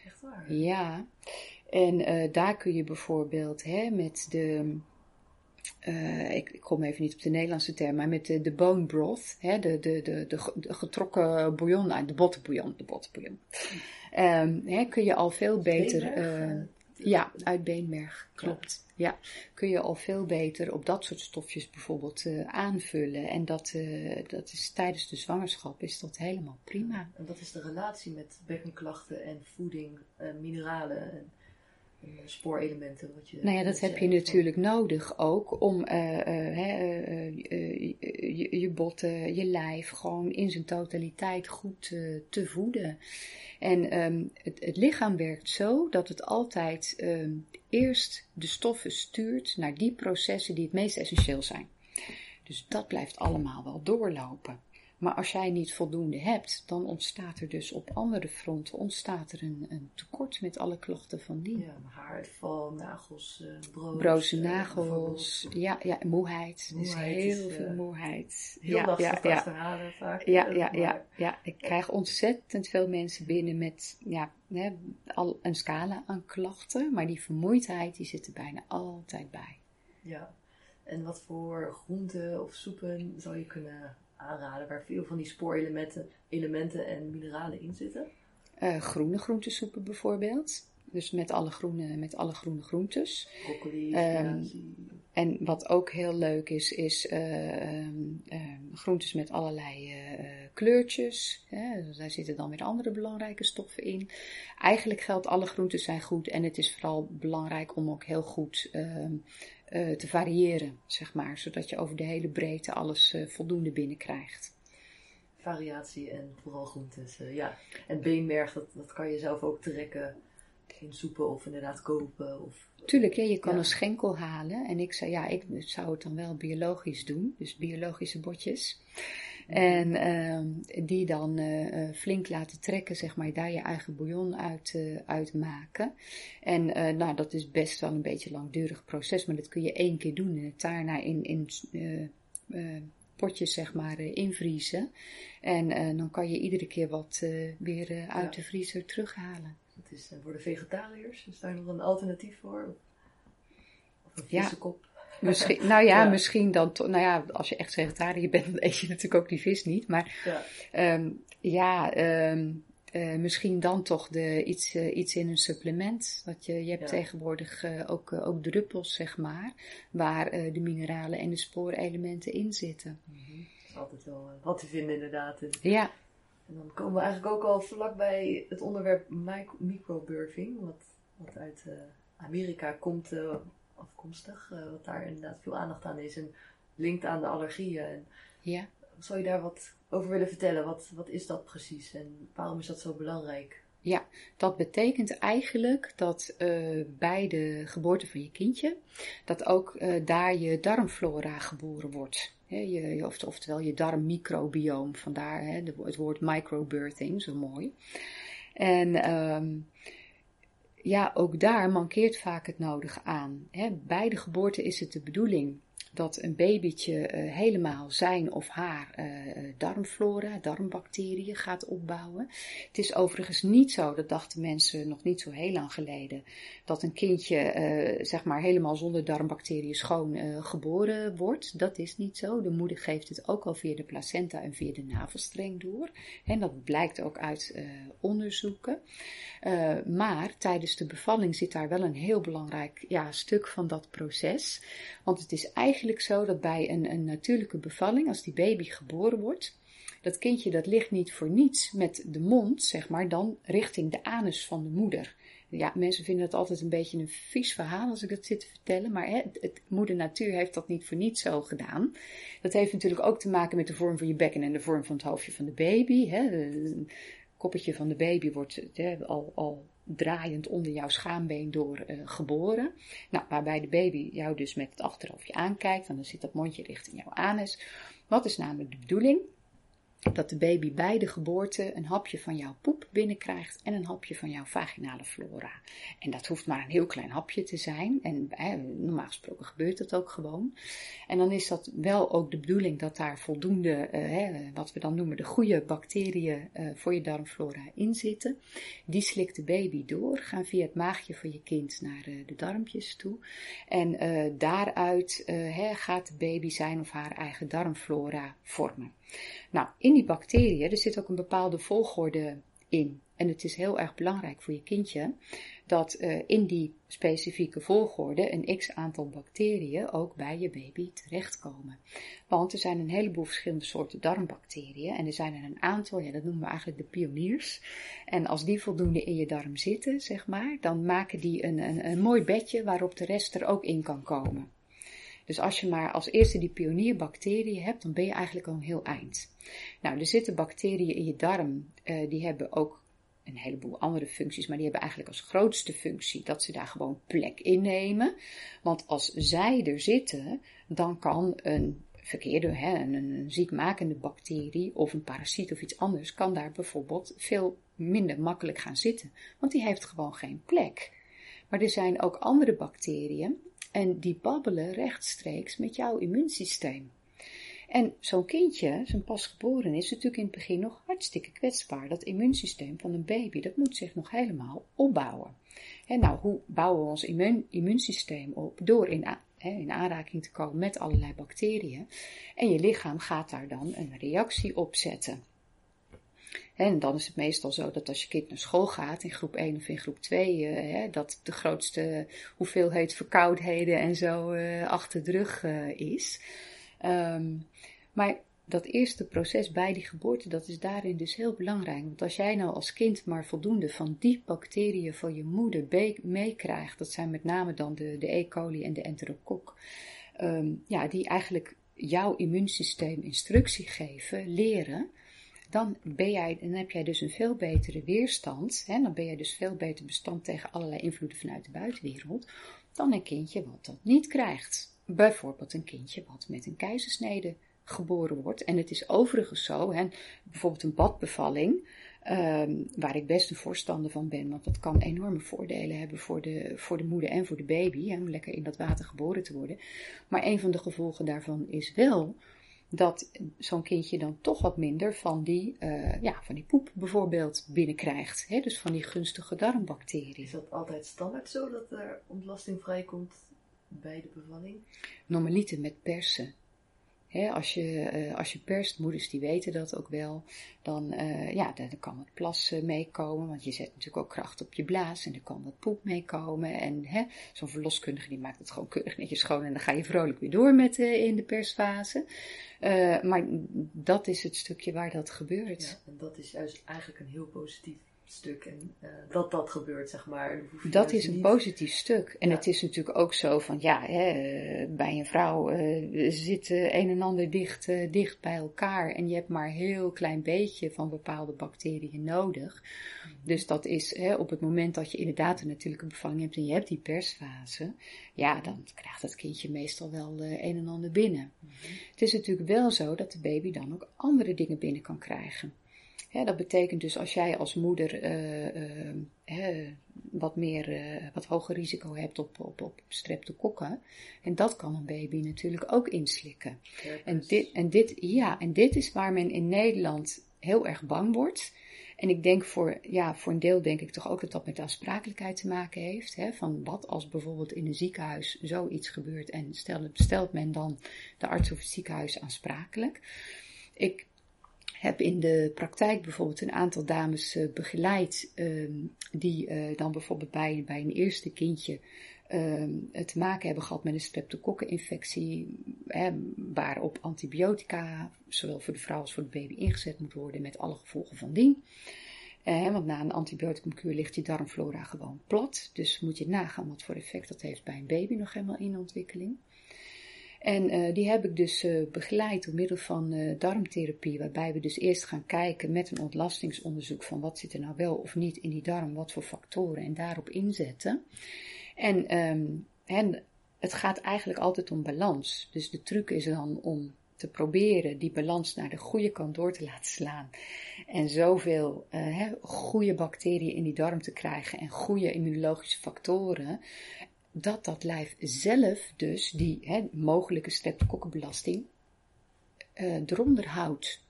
C: Echt waar?
B: Ja. En uh, daar kun je bijvoorbeeld hè, met de. Uh, ik, ik, kom even niet op de Nederlandse term, maar met de, de bone broth, hè, de, de, de, de, getrokken bouillon, nou, de bottenbouillon, de bottenbouillon. Um, hè, kun je al veel beter. Uh, ja, uit beenmerg, klopt. Ja. kun je al veel beter op dat soort stofjes bijvoorbeeld uh, aanvullen. En dat, uh, dat is tijdens de zwangerschap is dat helemaal prima.
C: En wat is de relatie met bekkenklachten en voeding, uh, mineralen en, en spoorelementen? Wat je
B: nou ja, dat heb je natuurlijk nodig ook om je, je botten, je lijf gewoon in zijn totaliteit goed te voeden. En um, het, het, lichaam werkt zo dat het altijd um, eerst de stoffen stuurt naar die processen die het meest essentieel zijn. Dus dat blijft allemaal wel doorlopen. Maar als jij niet voldoende hebt, dan ontstaat er dus op andere fronten ontstaat er een, een tekort met alle klachten van die.
C: Ja, haaruitval, nagels, uh, broos.
B: Broze uh, nagels, ja, ja, moeheid. moeheid dus heel is, veel moeheid.
C: Heel
B: ja,
C: lastig ja, ja. te halen vaak.
B: Ja, ja, ja, ja, ik krijg ontzettend veel mensen binnen met ja, hè, al een scala aan klachten, maar die vermoeidheid die zit er bijna altijd bij.
C: Ja, en wat voor groenten of soepen zou je kunnen aanraden waar veel van die spoorelementen elementen en mineralen in zitten?
B: Uh, groene groentesoepen bijvoorbeeld. Dus met alle groene, met alle groene groentes.
C: Broccoli, um,
B: En wat ook heel leuk is, is uh, um, groentes met allerlei kleurtjes. Hè. Daar zitten dan weer andere belangrijke stoffen in. Eigenlijk geldt alle groenten zijn goed. En het is vooral belangrijk om ook heel goed um, uh, te variëren, zeg maar. Zodat je over de hele breedte alles uh, voldoende binnenkrijgt.
C: Variatie en vooral groentes, uh, ja. En beenmerg, dat, dat kan je zelf ook trekken in soepen of inderdaad kopen. Of,
B: Tuurlijk, ja, je kan een schenkel halen. En ik zei, ja, ik zou het dan wel biologisch doen. Dus biologische botjes. En uh, die dan uh, flink laten trekken, zeg maar, daar je eigen bouillon uit, uh, uit maken. En nou, dat is best wel een beetje een langdurig proces, maar dat kun je één keer doen en het daarna in, in potjes, zeg maar, invriezen. En dan kan je iedere keer wat weer uit ja. de vriezer terughalen.
C: Dat is voor de vegetariërs, is daar nog een alternatief voor? Of een?
B: Ja. Misschien, nou ja, ja, misschien dan toch. Nou ja, als je echt vegetariër bent, dan eet je natuurlijk ook die vis niet. Maar ja, um, ja um, uh, misschien dan toch de, iets, uh, iets in een supplement. Dat je, je hebt ja. tegenwoordig uh, ook, ook druppels, zeg maar, waar de mineralen en de spoorelementen in zitten.
C: Mm -hmm. Dat is altijd wel wat te vinden, inderdaad.
B: Ja.
C: En dan komen we eigenlijk ook al vlak bij het onderwerp microburving, wat, wat uit Amerika komt afkomstig. Uh, wat daar inderdaad veel aandacht aan is. En linkt aan de allergieën. En
B: Ja.
C: zou je daar wat over willen vertellen? Wat, wat is dat precies en waarom is dat zo belangrijk?
B: Dat betekent eigenlijk dat eh, bij de geboorte van je kindje, dat ook eh, daar je darmflora geboren wordt. Je, of- oftewel je darmmicrobioom, vandaar het woord microbirthing, zo mooi. En ehm, ja, ook daar mankeert vaak het nodige aan. Hè. Bij de geboorte is het de bedoeling dat een babytje eh, helemaal zijn of haar eh, darmflora, darmbacteriën gaat opbouwen. Het is overigens niet zo, dat dachten mensen nog niet zo heel lang geleden, dat een kindje eh, zeg maar helemaal zonder darmbacteriën schoon eh, geboren wordt. Dat is niet zo. De moeder geeft het ook al via de placenta en via de navelstreng door. En dat blijkt ook uit eh, onderzoeken. Maar tijdens de bevalling zit daar wel een heel belangrijk ja, stuk van dat proces. Want het is eigenlijk zo dat bij een, een natuurlijke bevalling, als die baby geboren wordt, dat kindje dat ligt niet voor niets met de mond, zeg maar, dan richting de anus van de moeder. Ja, mensen vinden het altijd een beetje een vies verhaal als ik dat zit te vertellen, maar hè, het, het, moeder natuur heeft dat niet voor niets zo gedaan. Dat heeft natuurlijk ook te maken met de vorm van je bekken en de vorm van het hoofdje van de baby. Hè. Het koppetje van de baby wordt hè, al, al draaiend onder jouw schaambeen door uh, geboren. Nou, waarbij de baby jou dus met het achterhoofdje aankijkt, en dan zit dat mondje richting jouw anus. Wat is namelijk de bedoeling? Dat de baby bij de geboorte een hapje van jouw poep binnenkrijgt en een hapje van jouw vaginale flora. En dat hoeft maar een heel klein hapje te zijn. En eh, normaal gesproken gebeurt dat ook gewoon. En dan is dat wel ook de bedoeling dat daar voldoende, eh, wat we dan noemen de goede bacteriën eh, voor je darmflora in zitten. Die slikt de baby door, gaan via het maagje van je kind naar uh, de darmpjes toe. En uh, daaruit gaat de baby zijn of haar eigen darmflora vormen. Nou, in die bacteriën, er zit ook een bepaalde volgorde in. En het is heel erg belangrijk voor je kindje dat uh, in die specifieke volgorde een x aantal bacteriën ook bij je baby terechtkomen. Want er zijn een heleboel verschillende soorten darmbacteriën en er zijn er een aantal, ja, dat noemen we eigenlijk de pioniers. En als die voldoende in je darm zitten, zeg maar, dan maken die een, een, een mooi bedje waarop de rest er ook in kan komen. Dus als je maar als eerste die pionierbacteriën hebt, dan ben je eigenlijk al een heel eind. Nou, er zitten bacteriën in je darm, uh, die hebben ook een heleboel andere functies, maar die hebben eigenlijk als grootste functie dat ze daar gewoon plek innemen. Want als zij er zitten, dan kan een verkeerde, hè, een, een ziekmakende bacterie of een parasiet of iets anders, kan daar bijvoorbeeld veel minder makkelijk gaan zitten. Want die heeft gewoon geen plek. Maar er zijn ook andere bacteriën en die babbelen rechtstreeks met jouw immuunsysteem. En zo'n kindje, zo'n pasgeboren is natuurlijk in het begin nog hartstikke kwetsbaar. Dat immuunsysteem van een baby, dat moet zich nog helemaal opbouwen. En nou, hoe bouwen we ons immuun, immuunsysteem op? Door in, in aanraking te komen met allerlei bacteriën. En je lichaam gaat daar dan een reactie op zetten. En dan is het meestal zo dat als je kind naar school gaat, in groep 1 of in groep 2, uh, dat de grootste hoeveelheid verkoudheden en zo uh, achter de rug uh, is. Um, maar dat eerste proces bij die geboorte, dat is daarin dus heel belangrijk. Want als jij nou als kind maar voldoende van die bacteriën van je moeder meekrijgt, dat zijn met name dan de, de E. coli en de enterokok, um, ja, die eigenlijk jouw immuunsysteem instructie geven, leren, dan, ben jij, dan heb jij dus een veel betere weerstand. Hè, dan ben jij dus veel beter bestand tegen allerlei invloeden vanuit de buitenwereld. Dan een kindje wat dat niet krijgt. Bijvoorbeeld een kindje wat met een keizersnede geboren wordt. En het is overigens zo, hè, bijvoorbeeld een badbevalling, um, waar ik best een voorstander van ben, want dat kan enorme voordelen hebben voor de, voor de moeder en voor de baby, hè, om lekker in dat water geboren te worden. Maar een van de gevolgen daarvan is wel dat zo'n kindje dan toch wat minder van die, uh, ja, van die poep bijvoorbeeld binnenkrijgt. Hè? Dus van die gunstige darmbacteriën.
C: Is dat altijd standaard zo dat er ontlasting vrijkomt bij de bevalling?
B: Normaliter met persen. Als, je, uh, als je perst, moeders die weten dat ook wel, dan, uh, ja, dan kan het plas uh, meekomen, want je zet natuurlijk ook kracht op je blaas en er kan wat poep meekomen. En zo'n verloskundige die maakt het gewoon keurig netjes schoon en dan ga je vrolijk weer door met in de persfase. maar dat is het stukje waar dat gebeurt.
C: Ja, en dat is juist eigenlijk een heel positief stuk en uh, dat dat gebeurt, zeg maar.
B: Dat is een niet... positief stuk. En ja. het is natuurlijk ook zo van, ja, hè, bij een vrouw uh, zit een en ander dicht, uh, dicht bij elkaar en je hebt maar een heel klein beetje van bepaalde bacteriën nodig. -hmm. Dus dat is hè, op het moment dat je inderdaad een natuurlijke bevalling hebt en je hebt die persfase, ja, dan krijgt dat kindje meestal wel een en ander binnen. Mm -hmm. Het is natuurlijk wel zo dat de baby dan ook andere dingen binnen kan krijgen. Dat betekent dus als jij als moeder uh, uh, wat meer, wat hoger risico hebt op, op, op streptokokken. En dat kan een baby natuurlijk ook inslikken. Ja, en, dit, en, dit, ja, en dit is waar men in Nederland heel erg bang wordt. En ik denk voor, ja, voor een deel denk ik toch ook dat dat met aansprakelijkheid te maken heeft. Hè? Van wat als bijvoorbeeld in een ziekenhuis zoiets gebeurt en stelt, stelt men dan de arts of het ziekenhuis aansprakelijk. Ik heb in de praktijk bijvoorbeeld een aantal dames uh, begeleid um, die uh, dan bijvoorbeeld bij, bij een eerste kindje um, te maken hebben gehad met een streptokokkeninfectie, hè, waarop antibiotica zowel voor de vrouw als voor de baby ingezet moet worden met alle gevolgen van dien. Uh, want na een antibioticumkuur ligt die darmflora gewoon plat. Dus moet je nagaan wat voor effect dat heeft bij een baby nog helemaal in ontwikkeling. En uh, die heb ik dus uh, begeleid door middel van uh, darmtherapie, waarbij we dus eerst gaan kijken met een ontlastingsonderzoek van wat zit er nou wel of niet in die darm, wat voor factoren en daarop inzetten. En, en het gaat eigenlijk altijd om balans. Dus de truc is dan om te proberen die balans naar de goede kant door te laten slaan. En zoveel uh, goede bacteriën in die darm te krijgen en goede immunologische factoren dat dat lijf zelf dus die hè, mogelijke streptokokkenbelasting uh, eronder houdt.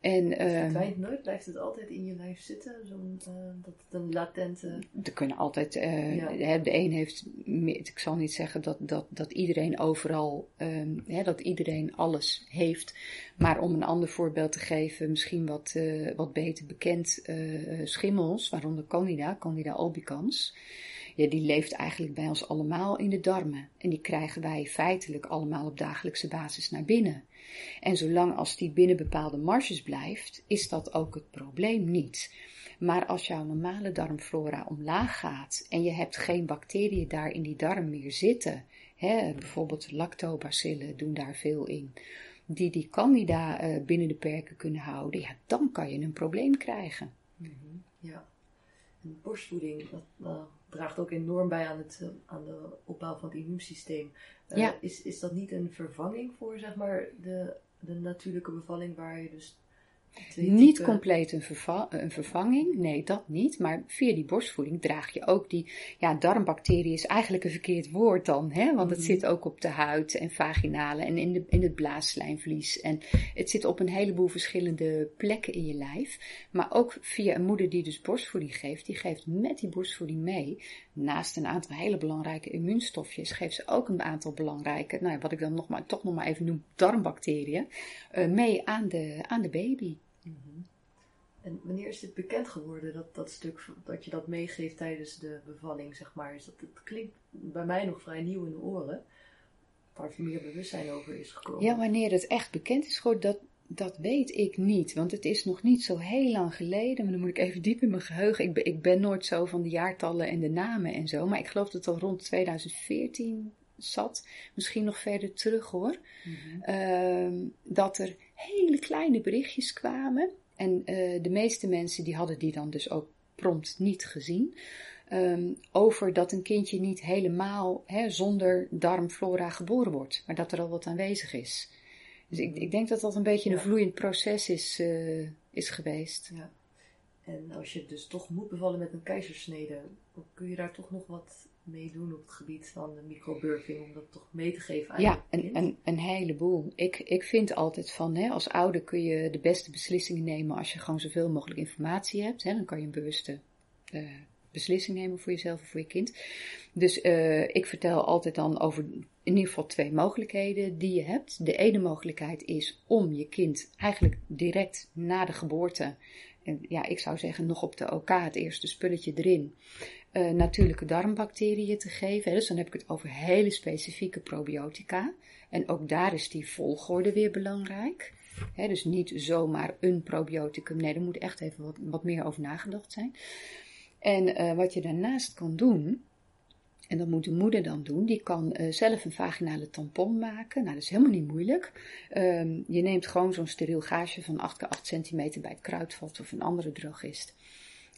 C: En, het ehm, verdwijnt nooit, blijft het altijd in je lijf zitten, zo'n uh, dat een latente.
B: Er kunnen altijd, uh, ja. de een heeft, ik zal niet zeggen dat, dat, dat iedereen overal, um, hè, dat iedereen alles heeft, maar om een ander voorbeeld te geven, misschien wat, uh, wat beter bekend, schimmels, waaronder Candida, Candida albicans ja, die leeft eigenlijk bij ons allemaal in de darmen. En die krijgen wij feitelijk allemaal op dagelijkse basis naar binnen. En zolang als die binnen bepaalde marges blijft, is dat ook het probleem niet. Maar als jouw normale darmflora omlaag gaat en je hebt geen bacteriën daar in die darm meer zitten, hè, bijvoorbeeld lactobacillen doen daar veel in, die die candida uh, binnen de perken kunnen houden, ja, dan kan je een probleem krijgen.
C: -hmm. Ja, en borstvoeding, dat, uh, draagt ook enorm bij aan, het, eh, aan de opbouw van het immuunsysteem. Uh, ja. is, is dat niet een vervanging voor zeg maar, de, de natuurlijke bevalling waar je dus
B: niet compleet een, verva een, vervanging, nee, dat niet. Maar via die borstvoeding draag je ook die. Ja, darmbacterie is eigenlijk een verkeerd woord dan, hè? Want het mm -hmm. zit ook op de huid en vaginale en in, de, in het blaasslijmvlies. En het zit op een heleboel verschillende plekken in je lijf. Maar ook via een moeder die dus borstvoeding geeft, die geeft met die borstvoeding mee. Naast een aantal hele belangrijke immuunstofjes, geeft ze ook een aantal belangrijke, nou, wat ik dan nog maar, toch nog maar even noem, darmbacteriën, uh, mee aan de, aan de baby.
C: Mm -hmm. En wanneer is dit bekend geworden, dat, dat stuk dat je dat meegeeft tijdens de bevalling, zeg maar? Is dat, het klinkt bij mij nog vrij nieuw in de oren, waar meer bewustzijn over is gekomen.
B: Ja, wanneer het echt bekend is geworden, dat, dat weet ik niet, want het is nog niet zo heel lang geleden, maar dan moet ik even diep in mijn geheugen. Ik ben, ik ben nooit zo van de jaartallen en de namen en zo, maar ik geloof dat het al rond 2014 zat, misschien nog verder terug hoor, mm -hmm. uh, dat er hele kleine berichtjes kwamen. En uh, de meeste mensen die hadden die dan dus ook prompt niet gezien. Um, over dat een kindje niet helemaal hè, zonder darmflora geboren wordt, maar dat er al wat aanwezig is. Dus ik, ik denk dat dat een beetje ja. een vloeiend proces is, uh, is geweest.
C: Ja. En als je dus toch moet bevallen met een keizersnede, kun je daar toch nog wat meedoen op het gebied van de microburging, om dat toch mee te geven aan
B: Ja, een, een, een heleboel. Ik, ik vind altijd van, hè, als ouder kun je de beste beslissingen nemen als je gewoon zoveel mogelijk informatie hebt. Hè, dan kan je een bewuste uh, beslissing nemen voor jezelf en voor je kind. Dus uh, ik vertel altijd dan over in ieder geval twee mogelijkheden die je hebt. De ene mogelijkheid is om je kind eigenlijk direct na de geboorte, en ja, ik zou zeggen nog op de OK het eerste spulletje erin, uh, natuurlijke darmbacteriën te geven. Dus dan heb ik het over hele specifieke probiotica. En ook daar is die volgorde weer belangrijk. dus niet zomaar een probioticum. Nee, er moet echt even wat, meer over nagedacht zijn. En uh, wat je daarnaast kan doen, en dat moet de moeder dan doen, die kan uh, zelf een vaginale tampon maken. Nou, dat is helemaal niet moeilijk. Um, je neemt gewoon zo'n steriel gaasje van 8 x 8 centimeter bij het kruidvat of een andere drogist.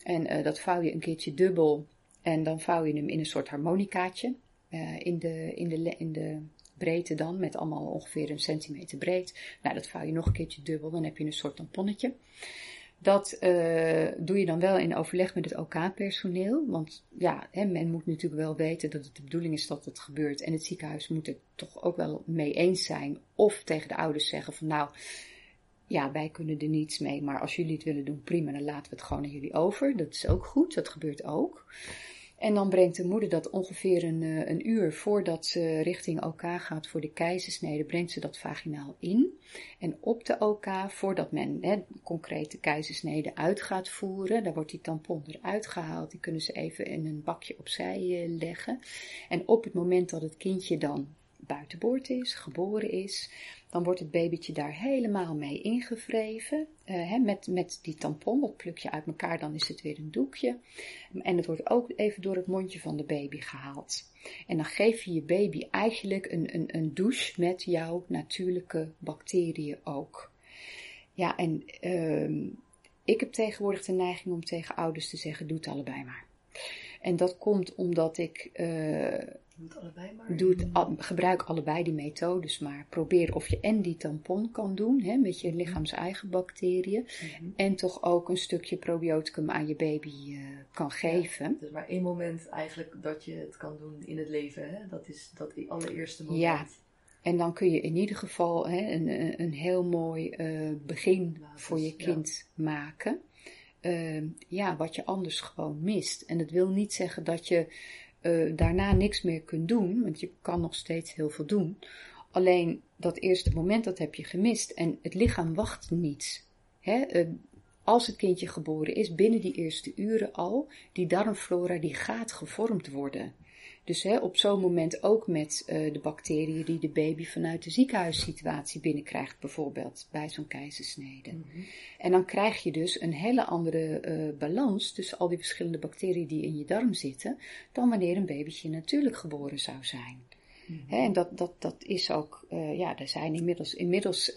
B: En dat vouw je een keertje dubbel en dan vouw je hem in een soort harmonicaatje. in, de, in, de, in de breedte dan, met allemaal ongeveer een centimeter breed. Nou, dat vouw je nog een keertje dubbel, dan heb je een soort tamponnetje. Dat uh, doe je dan wel in overleg met het OK-personeel. want ja, hè, men moet natuurlijk wel weten dat het de bedoeling is dat het gebeurt. En het ziekenhuis moet er toch ook wel mee eens zijn. Of tegen de ouders zeggen van nou, ja, wij kunnen er niets mee. Maar als jullie het willen doen, prima, dan laten we het gewoon aan jullie over. Dat is ook goed, dat gebeurt ook. En dan brengt de moeder dat ongeveer een, eh, een uur voordat ze richting OK gaat voor de keizersnede, brengt ze dat vaginaal in. En op de OK, voordat men hè, concreet de keizersnede uit gaat voeren, daar wordt die tampon eruit gehaald. Die kunnen ze even in een bakje opzij eh, leggen. En op het moment dat het kindje dan buitenboord is, geboren is, dan wordt het babytje daar helemaal mee ingevreven. Uh, met, met die tampon, dat pluk je uit elkaar, dan is het weer een doekje. En het wordt ook even door het mondje van de baby gehaald. En dan geef je je baby eigenlijk een, een, een douche met jouw natuurlijke bacteriën ook. Ja, en uh, ik heb tegenwoordig de neiging om tegen ouders te zeggen: doe het allebei maar. En dat komt omdat ik. Uh,
C: Doe het allebei maar.
B: Doe het, gebruik allebei die methodes maar. Probeer of je en die tampon kan doen, hè, met je mhm. lichaams eigen bacteriën. Mhm. En toch ook een stukje probioticum aan je baby uh, kan geven.
C: Ja, is maar één moment eigenlijk dat je het kan doen in het leven. Hè? Dat is dat allereerste moment.
B: Ja. En dan kun je in ieder geval hè, een, een heel mooi uh, begin voor je kind ja. maken. Uh, ja, wat je anders gewoon mist. En dat wil niet zeggen dat je uh, daarna niks meer kunt doen, want je kan nog steeds heel veel doen. Alleen dat eerste moment, dat heb je gemist. En het lichaam wacht niet. Hè? Uh, als het kindje geboren is, binnen die eerste uren al, die darmflora die gaat gevormd worden. Dus hè, op zo'n moment ook met uh, de bacteriën die de baby vanuit de ziekenhuissituatie binnenkrijgt, bijvoorbeeld bij zo'n keizersnede. Mm -hmm. En dan krijg je dus een hele andere uh, balans tussen al die verschillende bacteriën die in je darm zitten, dan wanneer een babytje natuurlijk geboren zou zijn. Mm -hmm. Hè, en dat, dat, dat is ook, uh, ja, er zijn inmiddels, inmiddels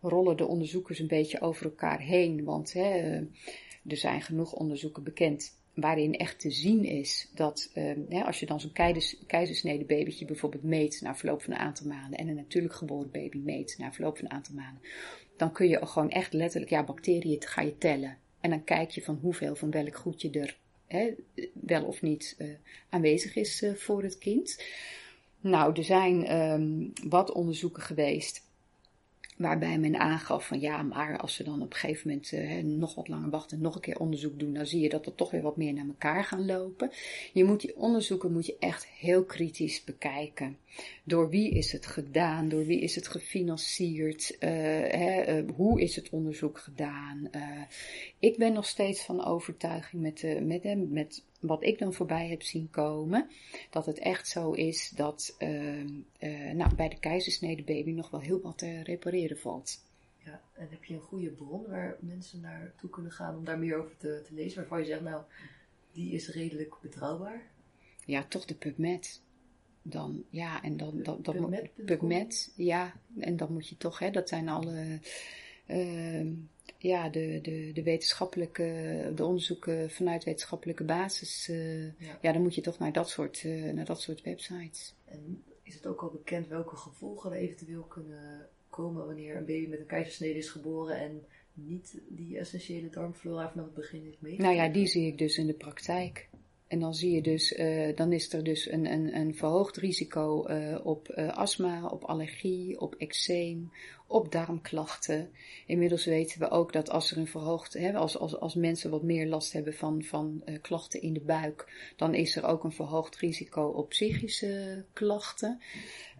B: rollen de onderzoekers een beetje over elkaar heen, want hè, er zijn genoeg onderzoeken bekend waarin echt te zien is dat hè, als je dan zo'n keizersnede babytje bijvoorbeeld meet na verloop van een aantal maanden en een natuurlijk geboren baby meet na verloop van een aantal maanden, dan kun je gewoon echt letterlijk, ja, bacteriën ga je tellen. En dan kijk je van hoeveel van welk goedje er hè, wel of niet uh, aanwezig is uh, voor het kind. Nou, er zijn um, wat onderzoeken geweest Waarbij men aangaf van ja, maar als we dan op een gegeven moment uh, nog wat langer wachten en nog een keer onderzoek doen, dan zie je dat er toch weer wat meer naar elkaar gaan lopen. Je moet die onderzoeken moet je echt heel kritisch bekijken. Door wie is het gedaan? Door wie is het gefinancierd? Uh, hè, uh, hoe is het onderzoek gedaan? ik ben nog steeds van overtuiging met, met, met wat ik dan voorbij heb zien komen, dat het echt zo is dat uh, uh, nou, bij de keizersnede baby nog wel heel wat te repareren valt.
C: Ja, en heb je een goede bron waar mensen naartoe kunnen gaan om daar meer over te, te lezen, waarvan je zegt, nou, die is redelijk betrouwbaar?
B: Ja, toch de PubMed. Dan, ja, en dan, dat, dat, PubMed, PubMed, ja, en dan moet je toch, hè, dat zijn alle, uh, ja, de, de, de wetenschappelijke, de onderzoeken vanuit wetenschappelijke basis, uh, ja. ja. dan moet je toch naar dat soort, uh, naar dat soort websites.
C: En is het ook al bekend welke gevolgen er eventueel kunnen komen wanneer een baby met een keizersnede is geboren en niet die essentiële darmflora vanaf het begin heeft meegekregen?
B: Nou ja, die zie ik dus in de praktijk. En dan zie je dus, uh, dan is er dus een, een, een verhoogd risico uh, op uh, astma, op allergie, op eczeem, op darmklachten. Inmiddels weten we ook dat als er een verhoogd, hè, als, als, als mensen wat meer last hebben van, van uh, klachten in de buik, dan is er ook een verhoogd risico op psychische klachten.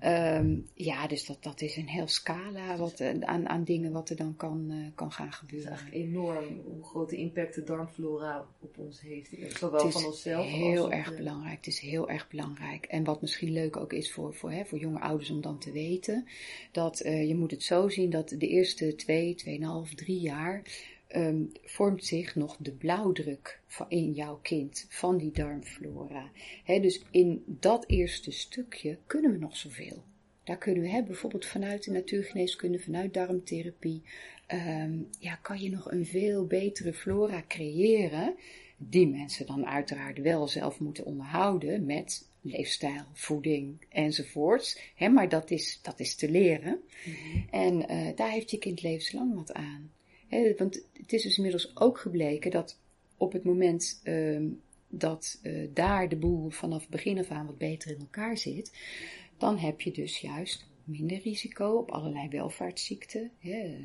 B: Um, ja, dus dat, dat is een heel scala wat, uh, aan, aan dingen wat er dan kan, uh, kan gaan gebeuren.
C: Het is enorm hoe grote impact de darmflora op ons heeft. Zowel van onszelf
B: heel als erg de... belangrijk. Het is heel erg belangrijk. En wat misschien leuk ook is voor, voor, hè, voor jonge ouders om dan te weten, dat je moet het zo zo zien dat de eerste twee, tweeënhalf, drie jaar ehm, vormt zich nog de blauwdruk van in jouw kind van die darmflora. dus in dat eerste stukje kunnen we nog zoveel. Daar kunnen we, hè, bijvoorbeeld vanuit de natuurgeneeskunde, vanuit darmtherapie, ehm, ja, kan je nog een veel betere flora creëren. Die mensen dan uiteraard wel zelf moeten onderhouden met leefstijl, voeding enzovoorts. Hè, maar dat is, dat is te leren. Mhm. En uh, daar heeft je kind levenslang wat aan. Hè, want het is dus inmiddels ook gebleken dat op het moment uh, dat uh, daar de boel vanaf begin af aan wat beter in elkaar zit, dan heb je dus juist minder risico op allerlei welvaartsziekten, hè,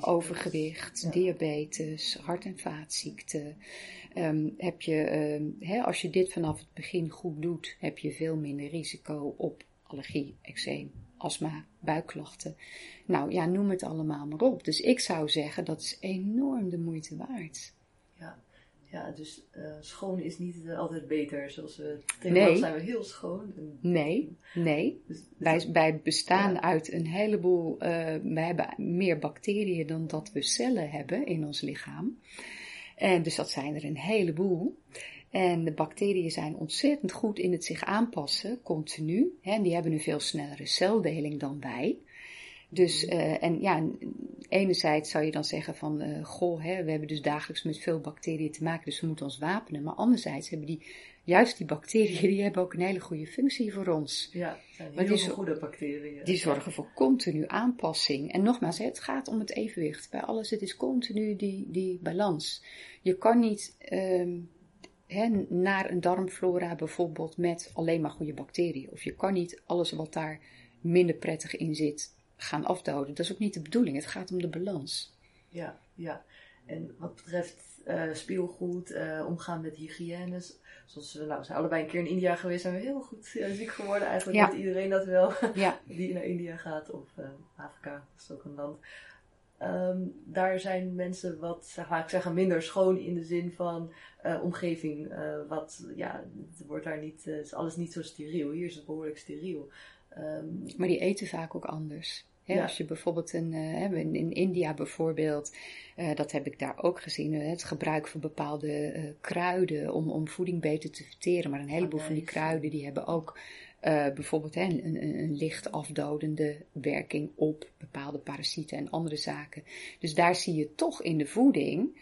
B: overgewicht, diabetes, hart- en vaatziekten. Um, heb je, um, hè, als je dit vanaf het begin goed doet, heb je veel minder risico op allergie, eczeem, astma, buikklachten. Nou ja, noem het allemaal maar op. Dus ik zou zeggen, dat is enorm de moeite waard.
C: Ja, dus uh, schoon is niet uh, altijd beter. Zoals we tegenwoordig nee. zijn we heel schoon.
B: En, nee, nee. Dus, wij, wij bestaan ja. uit een heleboel. Uh, wij hebben meer bacteriën dan dat we cellen hebben in ons lichaam. En dus dat zijn er een heleboel. En de bacteriën zijn ontzettend goed in het zich aanpassen, continu. Hè, en die hebben een veel snellere celdeling dan wij. Dus, uh, en ja, enerzijds zou je dan zeggen van, uh, goh, hè, we hebben dus dagelijks met veel bacteriën te maken, dus we moeten ons wapenen. Maar anderzijds hebben die, juist die bacteriën, die hebben ook een hele goede functie voor ons.
C: Ja, heel die, goede bacteriën.
B: Die zorgen voor continu aanpassing. En nogmaals, het gaat om het evenwicht. Bij alles, het is continu die, die balans. Je kan niet, um, He, naar een darmflora bijvoorbeeld met alleen maar goede bacteriën. Of je kan niet alles wat daar minder prettig in zit gaan afdoden. Dat is ook niet de bedoeling. Het gaat om de balans.
C: Ja, ja. En wat betreft uh, speelgoed, uh, omgaan met hygiëne. Zoals we, nou, we zijn allebei een keer in India geweest, zijn we heel goed uh, ziek geworden. Eigenlijk ja. iedereen dat wel, ja. die naar India gaat. Of Afrika, dat is ook een land. Um, daar zijn mensen wat, ga ik zeggen, minder schoon in de zin van omgeving. wat, ja, het wordt daar niet, is alles niet zo steriel. Hier is het behoorlijk steriel.
B: Um, maar die eten vaak ook anders. Als je bijvoorbeeld in, uh, in India bijvoorbeeld, uh, dat heb ik daar ook gezien, uh, het gebruik van bepaalde kruiden om, om voeding beter te verteren. Maar een heleboel van die kruiden die hebben ook bijvoorbeeld een, een, een, licht afdodende werking op bepaalde parasieten en andere zaken. Dus daar zie je toch in de voeding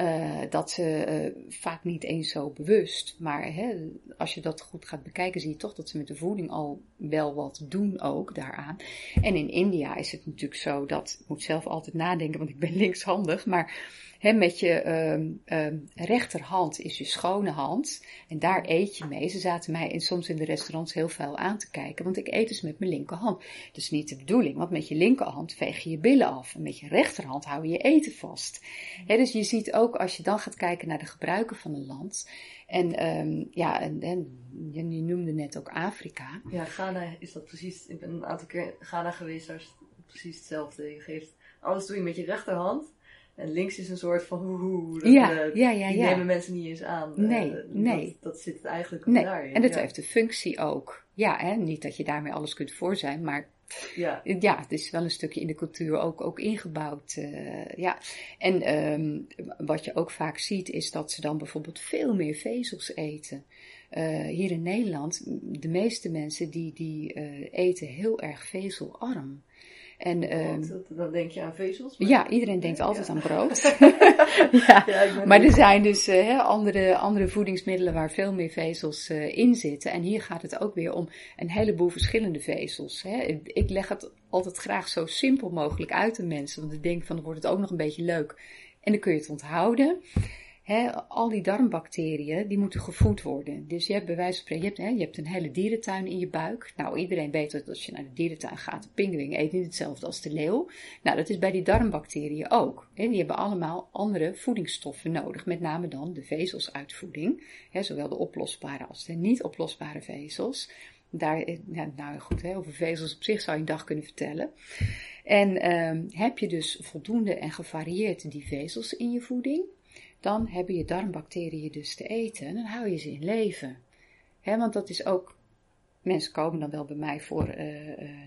B: uh, dat ze uh, vaak niet eens zo bewust, maar hè, als je dat goed gaat bekijken, zie je toch dat ze met de voeding al wel wat doen ook daaraan. En in India is het natuurlijk zo dat, ik moet zelf altijd nadenken, want ik ben linkshandig, maar He, met je um, um, rechterhand is je schone hand. En daar eet je mee. Ze zaten mij soms in de restaurants heel veel aan te kijken. Want ik eet dus met mijn linkerhand. Dat is niet de bedoeling. Want met je linkerhand veeg je je billen af. En met je rechterhand hou je je eten vast. Dus je ziet ook als je dan gaat kijken naar de gebruiken van een land. En um, ja, en, en je noemde net ook Afrika.
C: Ja, Ghana is dat precies. Ik ben een aantal keer in Ghana geweest. Daar is precies hetzelfde. Je geeft alles doe je met je rechterhand. En links is een soort van hoe,
B: ja, uh, ja, ja,
C: die nemen mensen niet eens aan.
B: Nee, uh, nee.
C: Dat, dat, zit eigenlijk
B: nee.
C: daarin.
B: En dat heeft de functie ook. Ja, hè? niet dat je daarmee alles kunt voor zijn, maar ja. ja, het is wel een stukje in de cultuur ook, ook ingebouwd. Uh, ja. En um, wat je ook vaak ziet is dat ze dan bijvoorbeeld veel meer vezels eten. hier in Nederland, de meeste mensen die, die eten heel erg vezelarm.
C: En, um, dan denk je aan vezels?
B: Maar... Ja, iedereen denkt altijd aan brood. ja. ja maar er zijn dus uh, andere, andere voedingsmiddelen waar veel meer vezels uh, in zitten. En hier gaat het ook weer om een heleboel verschillende vezels. Hè. Ik leg het altijd graag zo simpel mogelijk uit aan mensen, want ik denk van dan wordt het ook nog een beetje leuk. En dan kun je het onthouden al die darmbacteriën, die moeten gevoed worden. Dus je hebt bij wijze van spreken, je hebt, je hebt een hele dierentuin in je buik. Nou, iedereen weet dat als je naar de dierentuin gaat, de pinguïn eet niet hetzelfde als de leeuw. Nou, dat is bij die darmbacteriën ook. die hebben allemaal andere voedingsstoffen nodig, met name dan de vezelsuitvoeding. zowel de oplosbare als de niet oplosbare vezels. Daar, eh, nou goed, over vezels op zich zou je een dag kunnen vertellen. En ehm, heb je dus voldoende en gevarieerd die vezels in je voeding, dan hebben je darmbacteriën dus te eten en dan hou je ze in leven. He, want dat is ook mensen komen dan wel bij mij voor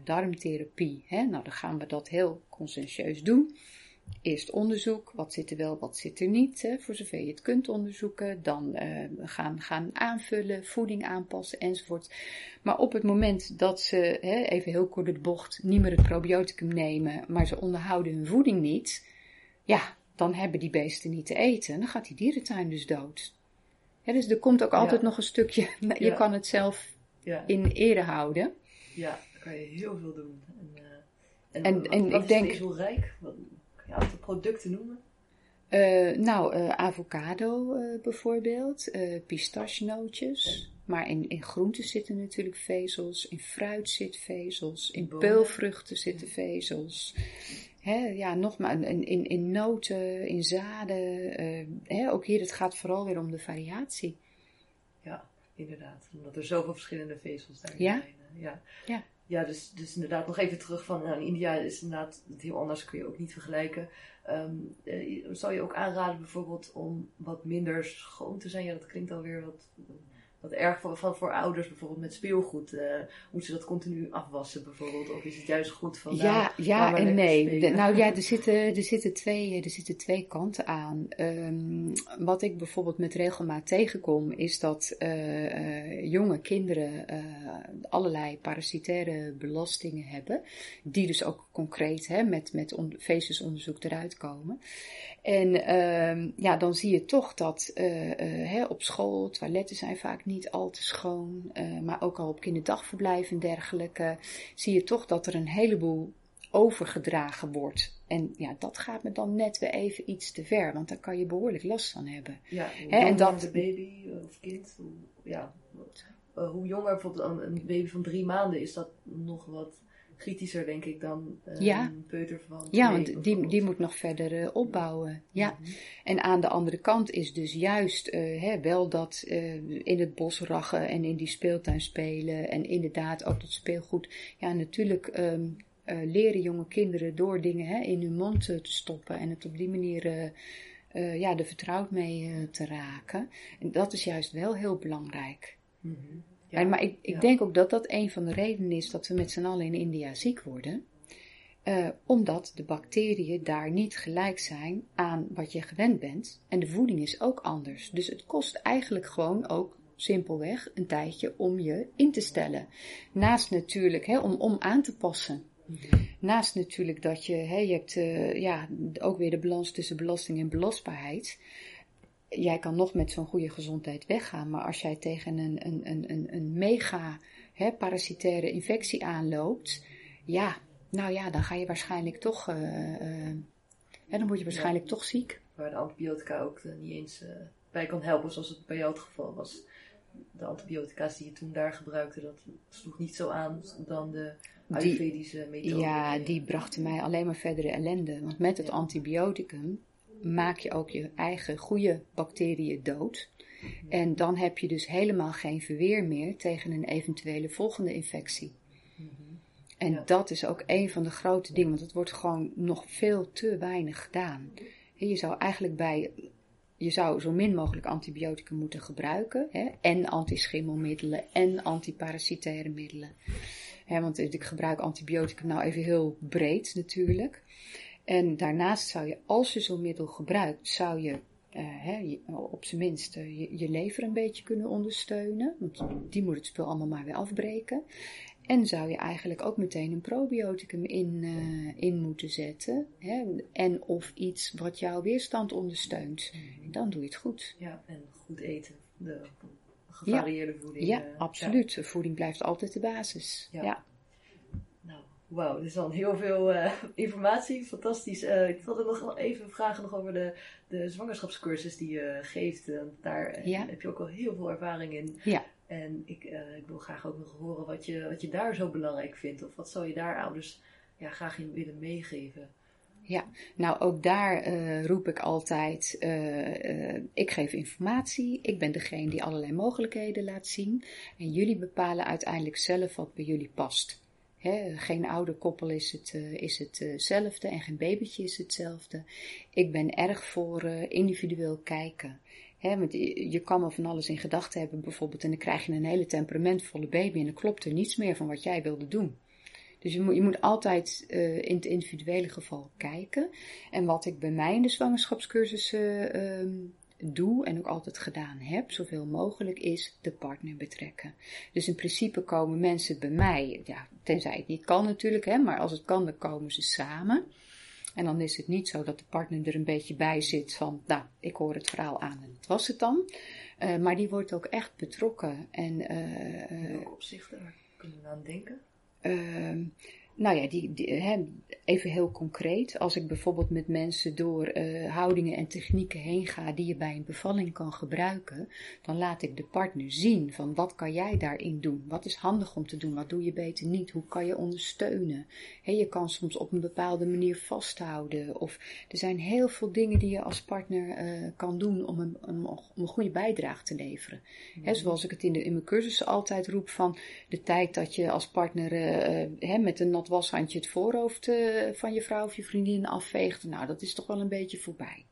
B: darmtherapie. Hè? Nou, dan gaan we dat heel conscientieus doen. Eerst onderzoek, wat zit er wel, wat zit er niet, voor zover je het kunt onderzoeken. Dan uh, gaan, gaan aanvullen, voeding aanpassen enzovoort. Maar op het moment dat ze, even heel kort de bocht, niet meer het probioticum nemen, maar ze onderhouden hun voeding niet, ja, dan hebben die beesten niet te eten. Dan gaat die dierentuin dus dood. Ja, dus er komt ook altijd nog een stukje, je kan het zelf in ere houden.
C: Ja, daar kan je heel veel doen. En, uh,
B: en, en, wat, en
C: wat
B: ik denk.
C: rijk? je een aantal producten noemen?
B: Uh, nou, uh, avocado bijvoorbeeld, pistachenootjes. Maar in, in groenten zitten natuurlijk vezels, in fruit zit vezels, in Bonen. peulvruchten zitten vezels. Hè, ja, nogmaals, in, in, in noten, in zaden. hè, ook hier, het gaat vooral weer om de variatie.
C: Ja, inderdaad. Omdat er zoveel verschillende vezels daarin
B: ja?
C: zijn. Ja.
B: ja.
C: Ja, dus, dus inderdaad, nog even terug van nou, in India is inderdaad heel anders, kun je ook niet vergelijken. Um, zou je ook aanraden bijvoorbeeld om wat minder schoon te zijn? Ja, dat klinkt alweer wat wat erg voor, van voor ouders bijvoorbeeld met speelgoed. Uh, moeten ze dat continu afwassen bijvoorbeeld? Of is het juist goed van
B: Ja,
C: nou,
B: ja en nee. De, nou ja, er zitten, er, zitten twee, er zitten twee kanten aan. Um, wat ik bijvoorbeeld met regelmaat tegenkom, is dat uh, uh, jonge kinderen allerlei parasitaire belastingen hebben. Die dus ook concreet hè, met, met on, eruit komen. En uh, ja, dan zie je toch dat hè, op school, toiletten zijn vaak niet al te schoon, uh, maar ook al op kinderdagverblijven en dergelijke, zie je toch dat er een heleboel overgedragen wordt. En ja, dat gaat me dan net weer even iets te ver, want daar kan je behoorlijk last van hebben.
C: Ja, en dat de baby of kind, ja, hoe jonger bijvoorbeeld een baby van drie maanden is dat nog wat kritischer, denk ik, dan uh, ja. een peuter van
B: Ja, want die, die moet nog verder uh, opbouwen. Ja. Mm -hmm. En aan de andere kant is dus juist uh, hè, wel dat in het bos rachen en in die speeltuin spelen. En inderdaad ook dat speelgoed. Ja, natuurlijk um, leren jonge kinderen door dingen hè, in hun mond te stoppen. En het op die manier ja, er vertrouwd mee te raken. En dat is juist wel heel belangrijk.
C: Mm -hmm.
B: Ja, maar ik, ik ja. denk ook dat dat een van de redenen is dat we met z'n allen in India ziek worden. Uh, omdat de bacteriën daar niet gelijk zijn aan wat je gewend bent. En de voeding is ook anders. Dus het kost eigenlijk gewoon ook simpelweg een tijdje om je in te stellen. Naast natuurlijk hè, om, om aan te passen.
C: Mm-hmm.
B: Naast natuurlijk dat je, hè, je hebt uh, ja, ook weer de balans tussen belasting en belastbaarheid jij kan nog met zo'n goede gezondheid weggaan, maar als jij tegen een, een, een, een, een mega hè, parasitaire infectie aanloopt, ja, nou ja, dan ga je waarschijnlijk toch, uh, uh, hè, dan word je waarschijnlijk
C: ja,
B: toch ziek.
C: Waar de antibiotica ook uh, niet eens bij kan helpen, zoals het bij jou het geval was. De antibiotica's die je toen daar gebruikte, dat sloeg niet zo aan dan de Ayurvedische methode.
B: Ja, die brachten mij alleen maar verdere ellende. Want met het ja. antibioticum maak je ook je eigen goede bacteriën dood.
C: Mhm.
B: En dan heb je dus helemaal geen verweer meer tegen een eventuele volgende infectie.
C: Mhm.
B: En ja. dat is ook een van de grote dingen, want het wordt gewoon nog veel te weinig gedaan. Je zou eigenlijk bij, je zou zo min mogelijk antibiotica moeten gebruiken, hè, en antischimmelmiddelen en antiparasitaire middelen. Hè, want ik gebruik antibiotica nou even heel breed natuurlijk. En daarnaast zou je, als je zo'n middel gebruikt, zou je hè, op zijn minst uh, je, je, lever een beetje kunnen ondersteunen. Want die moet het spul allemaal maar weer afbreken. En zou je eigenlijk ook meteen een probioticum in, uh, in moeten zetten. Hè? En of iets wat jouw weerstand ondersteunt. Dan doe je het goed.
C: Ja, en goed eten. De gevarieerde
B: ja.
C: voeding.
B: Ja, absoluut. Ja. Voeding blijft altijd de basis.
C: Ja.
B: ja.
C: Wauw, dit is dan heel veel uh, informatie. Fantastisch. Uh, ik wilde nog even vragen nog over de, de zwangerschapscursus die je geeft. Daar
B: ja.
C: heb je ook al heel veel ervaring in.
B: Ja.
C: En ik, ik wil graag ook nog horen wat je, wat je daar zo belangrijk vindt. Of wat zou je daar ouders ja, graag in willen meegeven?
B: Ja, nou ook daar uh, roep ik altijd, uh, uh, ik geef informatie, ik ben degene die allerlei mogelijkheden laat zien en jullie bepalen uiteindelijk zelf wat bij jullie past. Geen oude koppel is, het, uh, is hetzelfde uh en geen babytje is hetzelfde. Ik ben erg voor uh, individueel kijken. Want je kan wel van alles in gedachten hebben bijvoorbeeld en dan krijg je een hele temperamentvolle baby en dan klopt er niets meer van wat jij wilde doen. Dus je moet, je moet altijd in het individuele geval kijken. En wat ik bij mij in de zwangerschapscursussen uh, doe en ook altijd gedaan heb, zoveel mogelijk, is de partner betrekken. Dus in principe komen mensen bij mij, ja, tenzij het niet kan natuurlijk, hè, maar als het kan, dan komen ze samen. En dan is het niet zo dat de partner er een beetje bij zit van, nou, ik hoor het verhaal aan en dat was het dan. Uh, maar die wordt ook echt betrokken. En, uh,
C: in welke opzichten kunnen we aan denken?
B: Uh, nou ja, die, die even heel concreet. Als ik bijvoorbeeld met mensen door uh, houdingen en technieken heen ga die je bij een bevalling kan gebruiken, dan laat ik de partner zien van wat kan jij daarin doen? Wat is handig om te doen? Wat doe je beter niet? Hoe kan je ondersteunen? He, je kan soms op een bepaalde manier vasthouden. Of er zijn heel veel dingen die je als partner uh, kan doen om een, om, om een goede bijdrage te leveren. Mm zoals ik het in, de, in mijn cursussen altijd roep van de tijd dat je als partner uh, met een nat washandje het voorhoofd van je vrouw of je vriendin afveegt. Nou, dat is toch wel een beetje voorbij.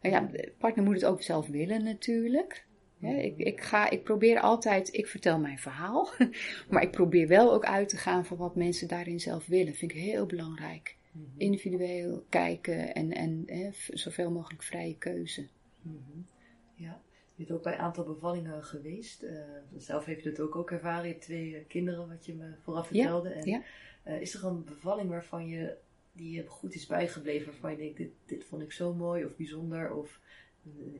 B: Nou ja, de partner moet het ook zelf willen natuurlijk. ik, ik, ga, ik probeer altijd, ik vertel mijn verhaal, maar ik probeer wel ook uit te gaan van wat mensen daarin zelf willen. Vind ik heel belangrijk. Mhm. Individueel kijken en, en hè, zoveel mogelijk vrije keuze.
C: Mhm. Ja, je bent ook bij een aantal bevallingen geweest. Uh, zelf heb je het ook, ook ervaren. Je hebt twee eh, kinderen, wat je me vooraf vertelde.
B: Ja, en, ja.
C: Uh, is er een bevalling waarvan je die je goed is bijgebleven, waarvan je denkt, dit, dit vond ik zo mooi of bijzonder of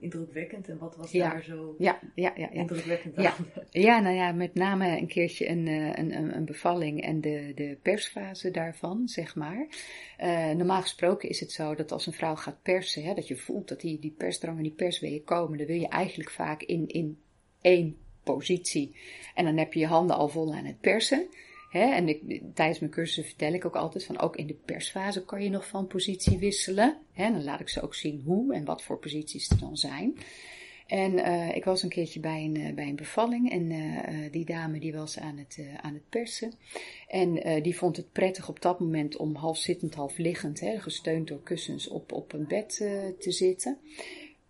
C: indrukwekkend. En wat was daar zo
B: ja, ja, ja,
C: indrukwekkend
B: aan? Ja. nou ja, met name een keertje een, een, een, een bevalling en de, de persfase daarvan, zeg maar. Uh, normaal gesproken is het zo dat als een vrouw gaat persen, hè, dat je voelt dat die, die persdrang en die persweeën komen, dan wil je eigenlijk vaak in, in één positie. En dan heb je je handen al vol aan het persen en ik, tijdens mijn cursussen vertel ik ook altijd van ook in de persfase kan je nog van positie wisselen. en dan laat ik ze ook zien hoe en wat voor posities er dan zijn. En uh, ik was een keertje bij een, uh, bij een bevalling en uh, die dame die was aan het, aan het persen. En die vond het prettig op dat moment om half zittend, half liggend, hè, gesteund door kussens, op, op een bed te zitten.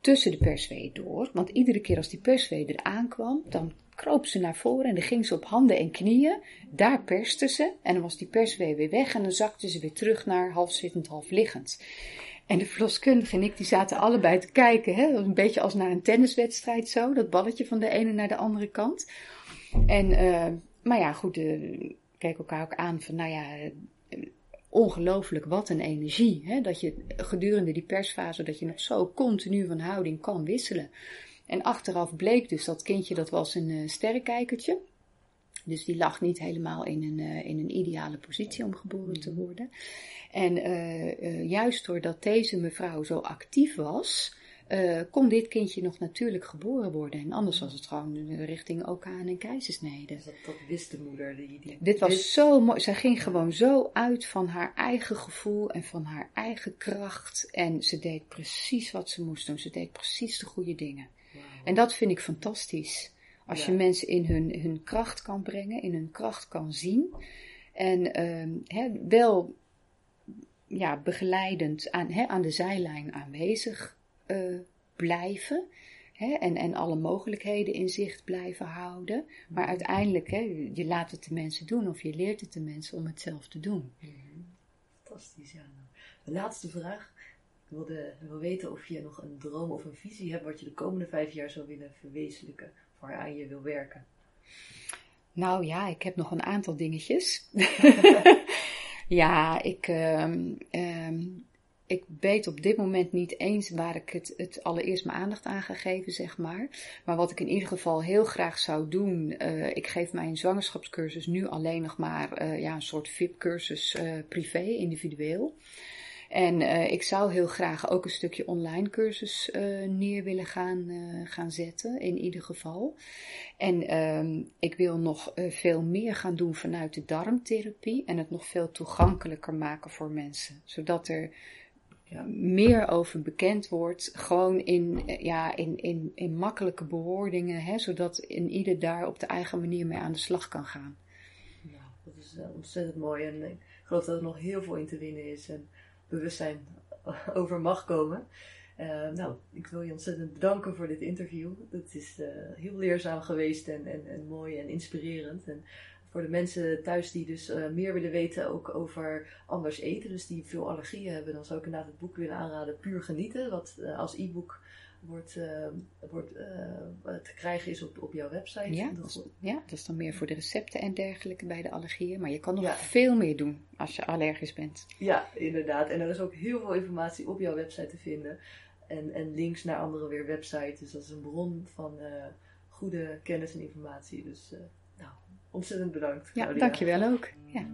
B: Tussen de persweeën door, want iedere keer als die perswee eraan kwam, dan kroop ze naar voren en dan ging ze op handen en knieën. Daar perste ze en dan was die perswee weer weg en dan zakte ze weer terug naar half zittend, half liggend. En de verloskundige en ik die zaten allebei te kijken. Hè? een beetje als naar een tenniswedstrijd zo. Dat balletje van de ene naar de andere kant. En, uh, maar ja, goed, uh, keek elkaar ook aan van, nou ja, uh, ongelooflijk wat een energie. Hè? Dat je gedurende die persfase, dat je nog zo continu van houding kan wisselen. En achteraf bleek dus dat kindje, dat was een uh, sterrenkijkertje. Dus die lag niet helemaal in een, uh, in een ideale positie om geboren te worden. En uh, juist doordat deze mevrouw zo actief was, kon dit kindje nog natuurlijk geboren worden. En anders was het gewoon richting OK en keizersnede.
C: Dus dat, dat wist de moeder. Die, die
B: Dit was zo mooi. Zij ging gewoon zo uit van haar eigen gevoel en van haar eigen kracht. En ze deed precies wat ze moest doen. Ze deed precies de goede dingen. En dat vind ik fantastisch. Als je mensen in hun, hun kracht kan brengen, in hun kracht kan zien. En uh, wel ja, begeleidend aan, aan de zijlijn aanwezig uh, blijven. en, en alle mogelijkheden in zicht blijven houden. Maar uiteindelijk, je laat het de mensen doen of je leert het de mensen om het zelf te doen.
C: Mhm. Fantastisch, ja. De laatste vraag wilde, wil weten of je nog een droom of een visie hebt wat je de komende vijf jaar zou willen verwezenlijken, waaraan je wil werken.
B: Nou ja, ik heb nog een aantal dingetjes. ja, ik, um, um, ik weet op dit moment niet eens waar ik het, het allereerst mijn aandacht aan ga geven, zeg maar. Maar wat ik in ieder geval heel graag zou doen, uh, ik geef mijn zwangerschapscursus nu alleen nog maar uh, ja, een soort VIP-cursus uh, privé, individueel. En uh, ik zou heel graag ook een stukje online cursus uh, neer willen gaan, uh, gaan zetten, in ieder geval. En ehm, ik wil nog veel meer gaan doen vanuit de darmtherapie en het nog veel toegankelijker maken voor mensen. Zodat er ja, meer over bekend wordt, gewoon in, ja, in, in, in makkelijke bewoordingen, hè, zodat in ieder daar op de eigen manier mee aan de slag kan gaan.
C: Nou, dat is ontzettend mooi en ik geloof dat er nog heel veel in te winnen is. En bewustzijn over mag komen. nou, ik wil je ontzettend bedanken voor dit interview. Het is heel leerzaam geweest en, en, en mooi en inspirerend. En voor de mensen thuis die dus uh, meer willen weten ook over anders eten, dus die veel allergieën hebben, dan zou ik inderdaad het boek willen aanraden Puur Genieten, wat als e-book wordt, uh, wordt te krijgen is op, op jouw website.
B: Ja dat, is, ja, dat is dan meer voor de recepten en dergelijke bij de allergieën, maar je kan nog veel meer doen als je allergisch bent.
C: Ja, inderdaad. En er is ook heel veel informatie op jouw website te vinden en, en links naar andere weer websites, dus dat is een bron van goede kennis en informatie. Dus ontzettend bedankt.
B: Ja, dankjewel ook. Ja.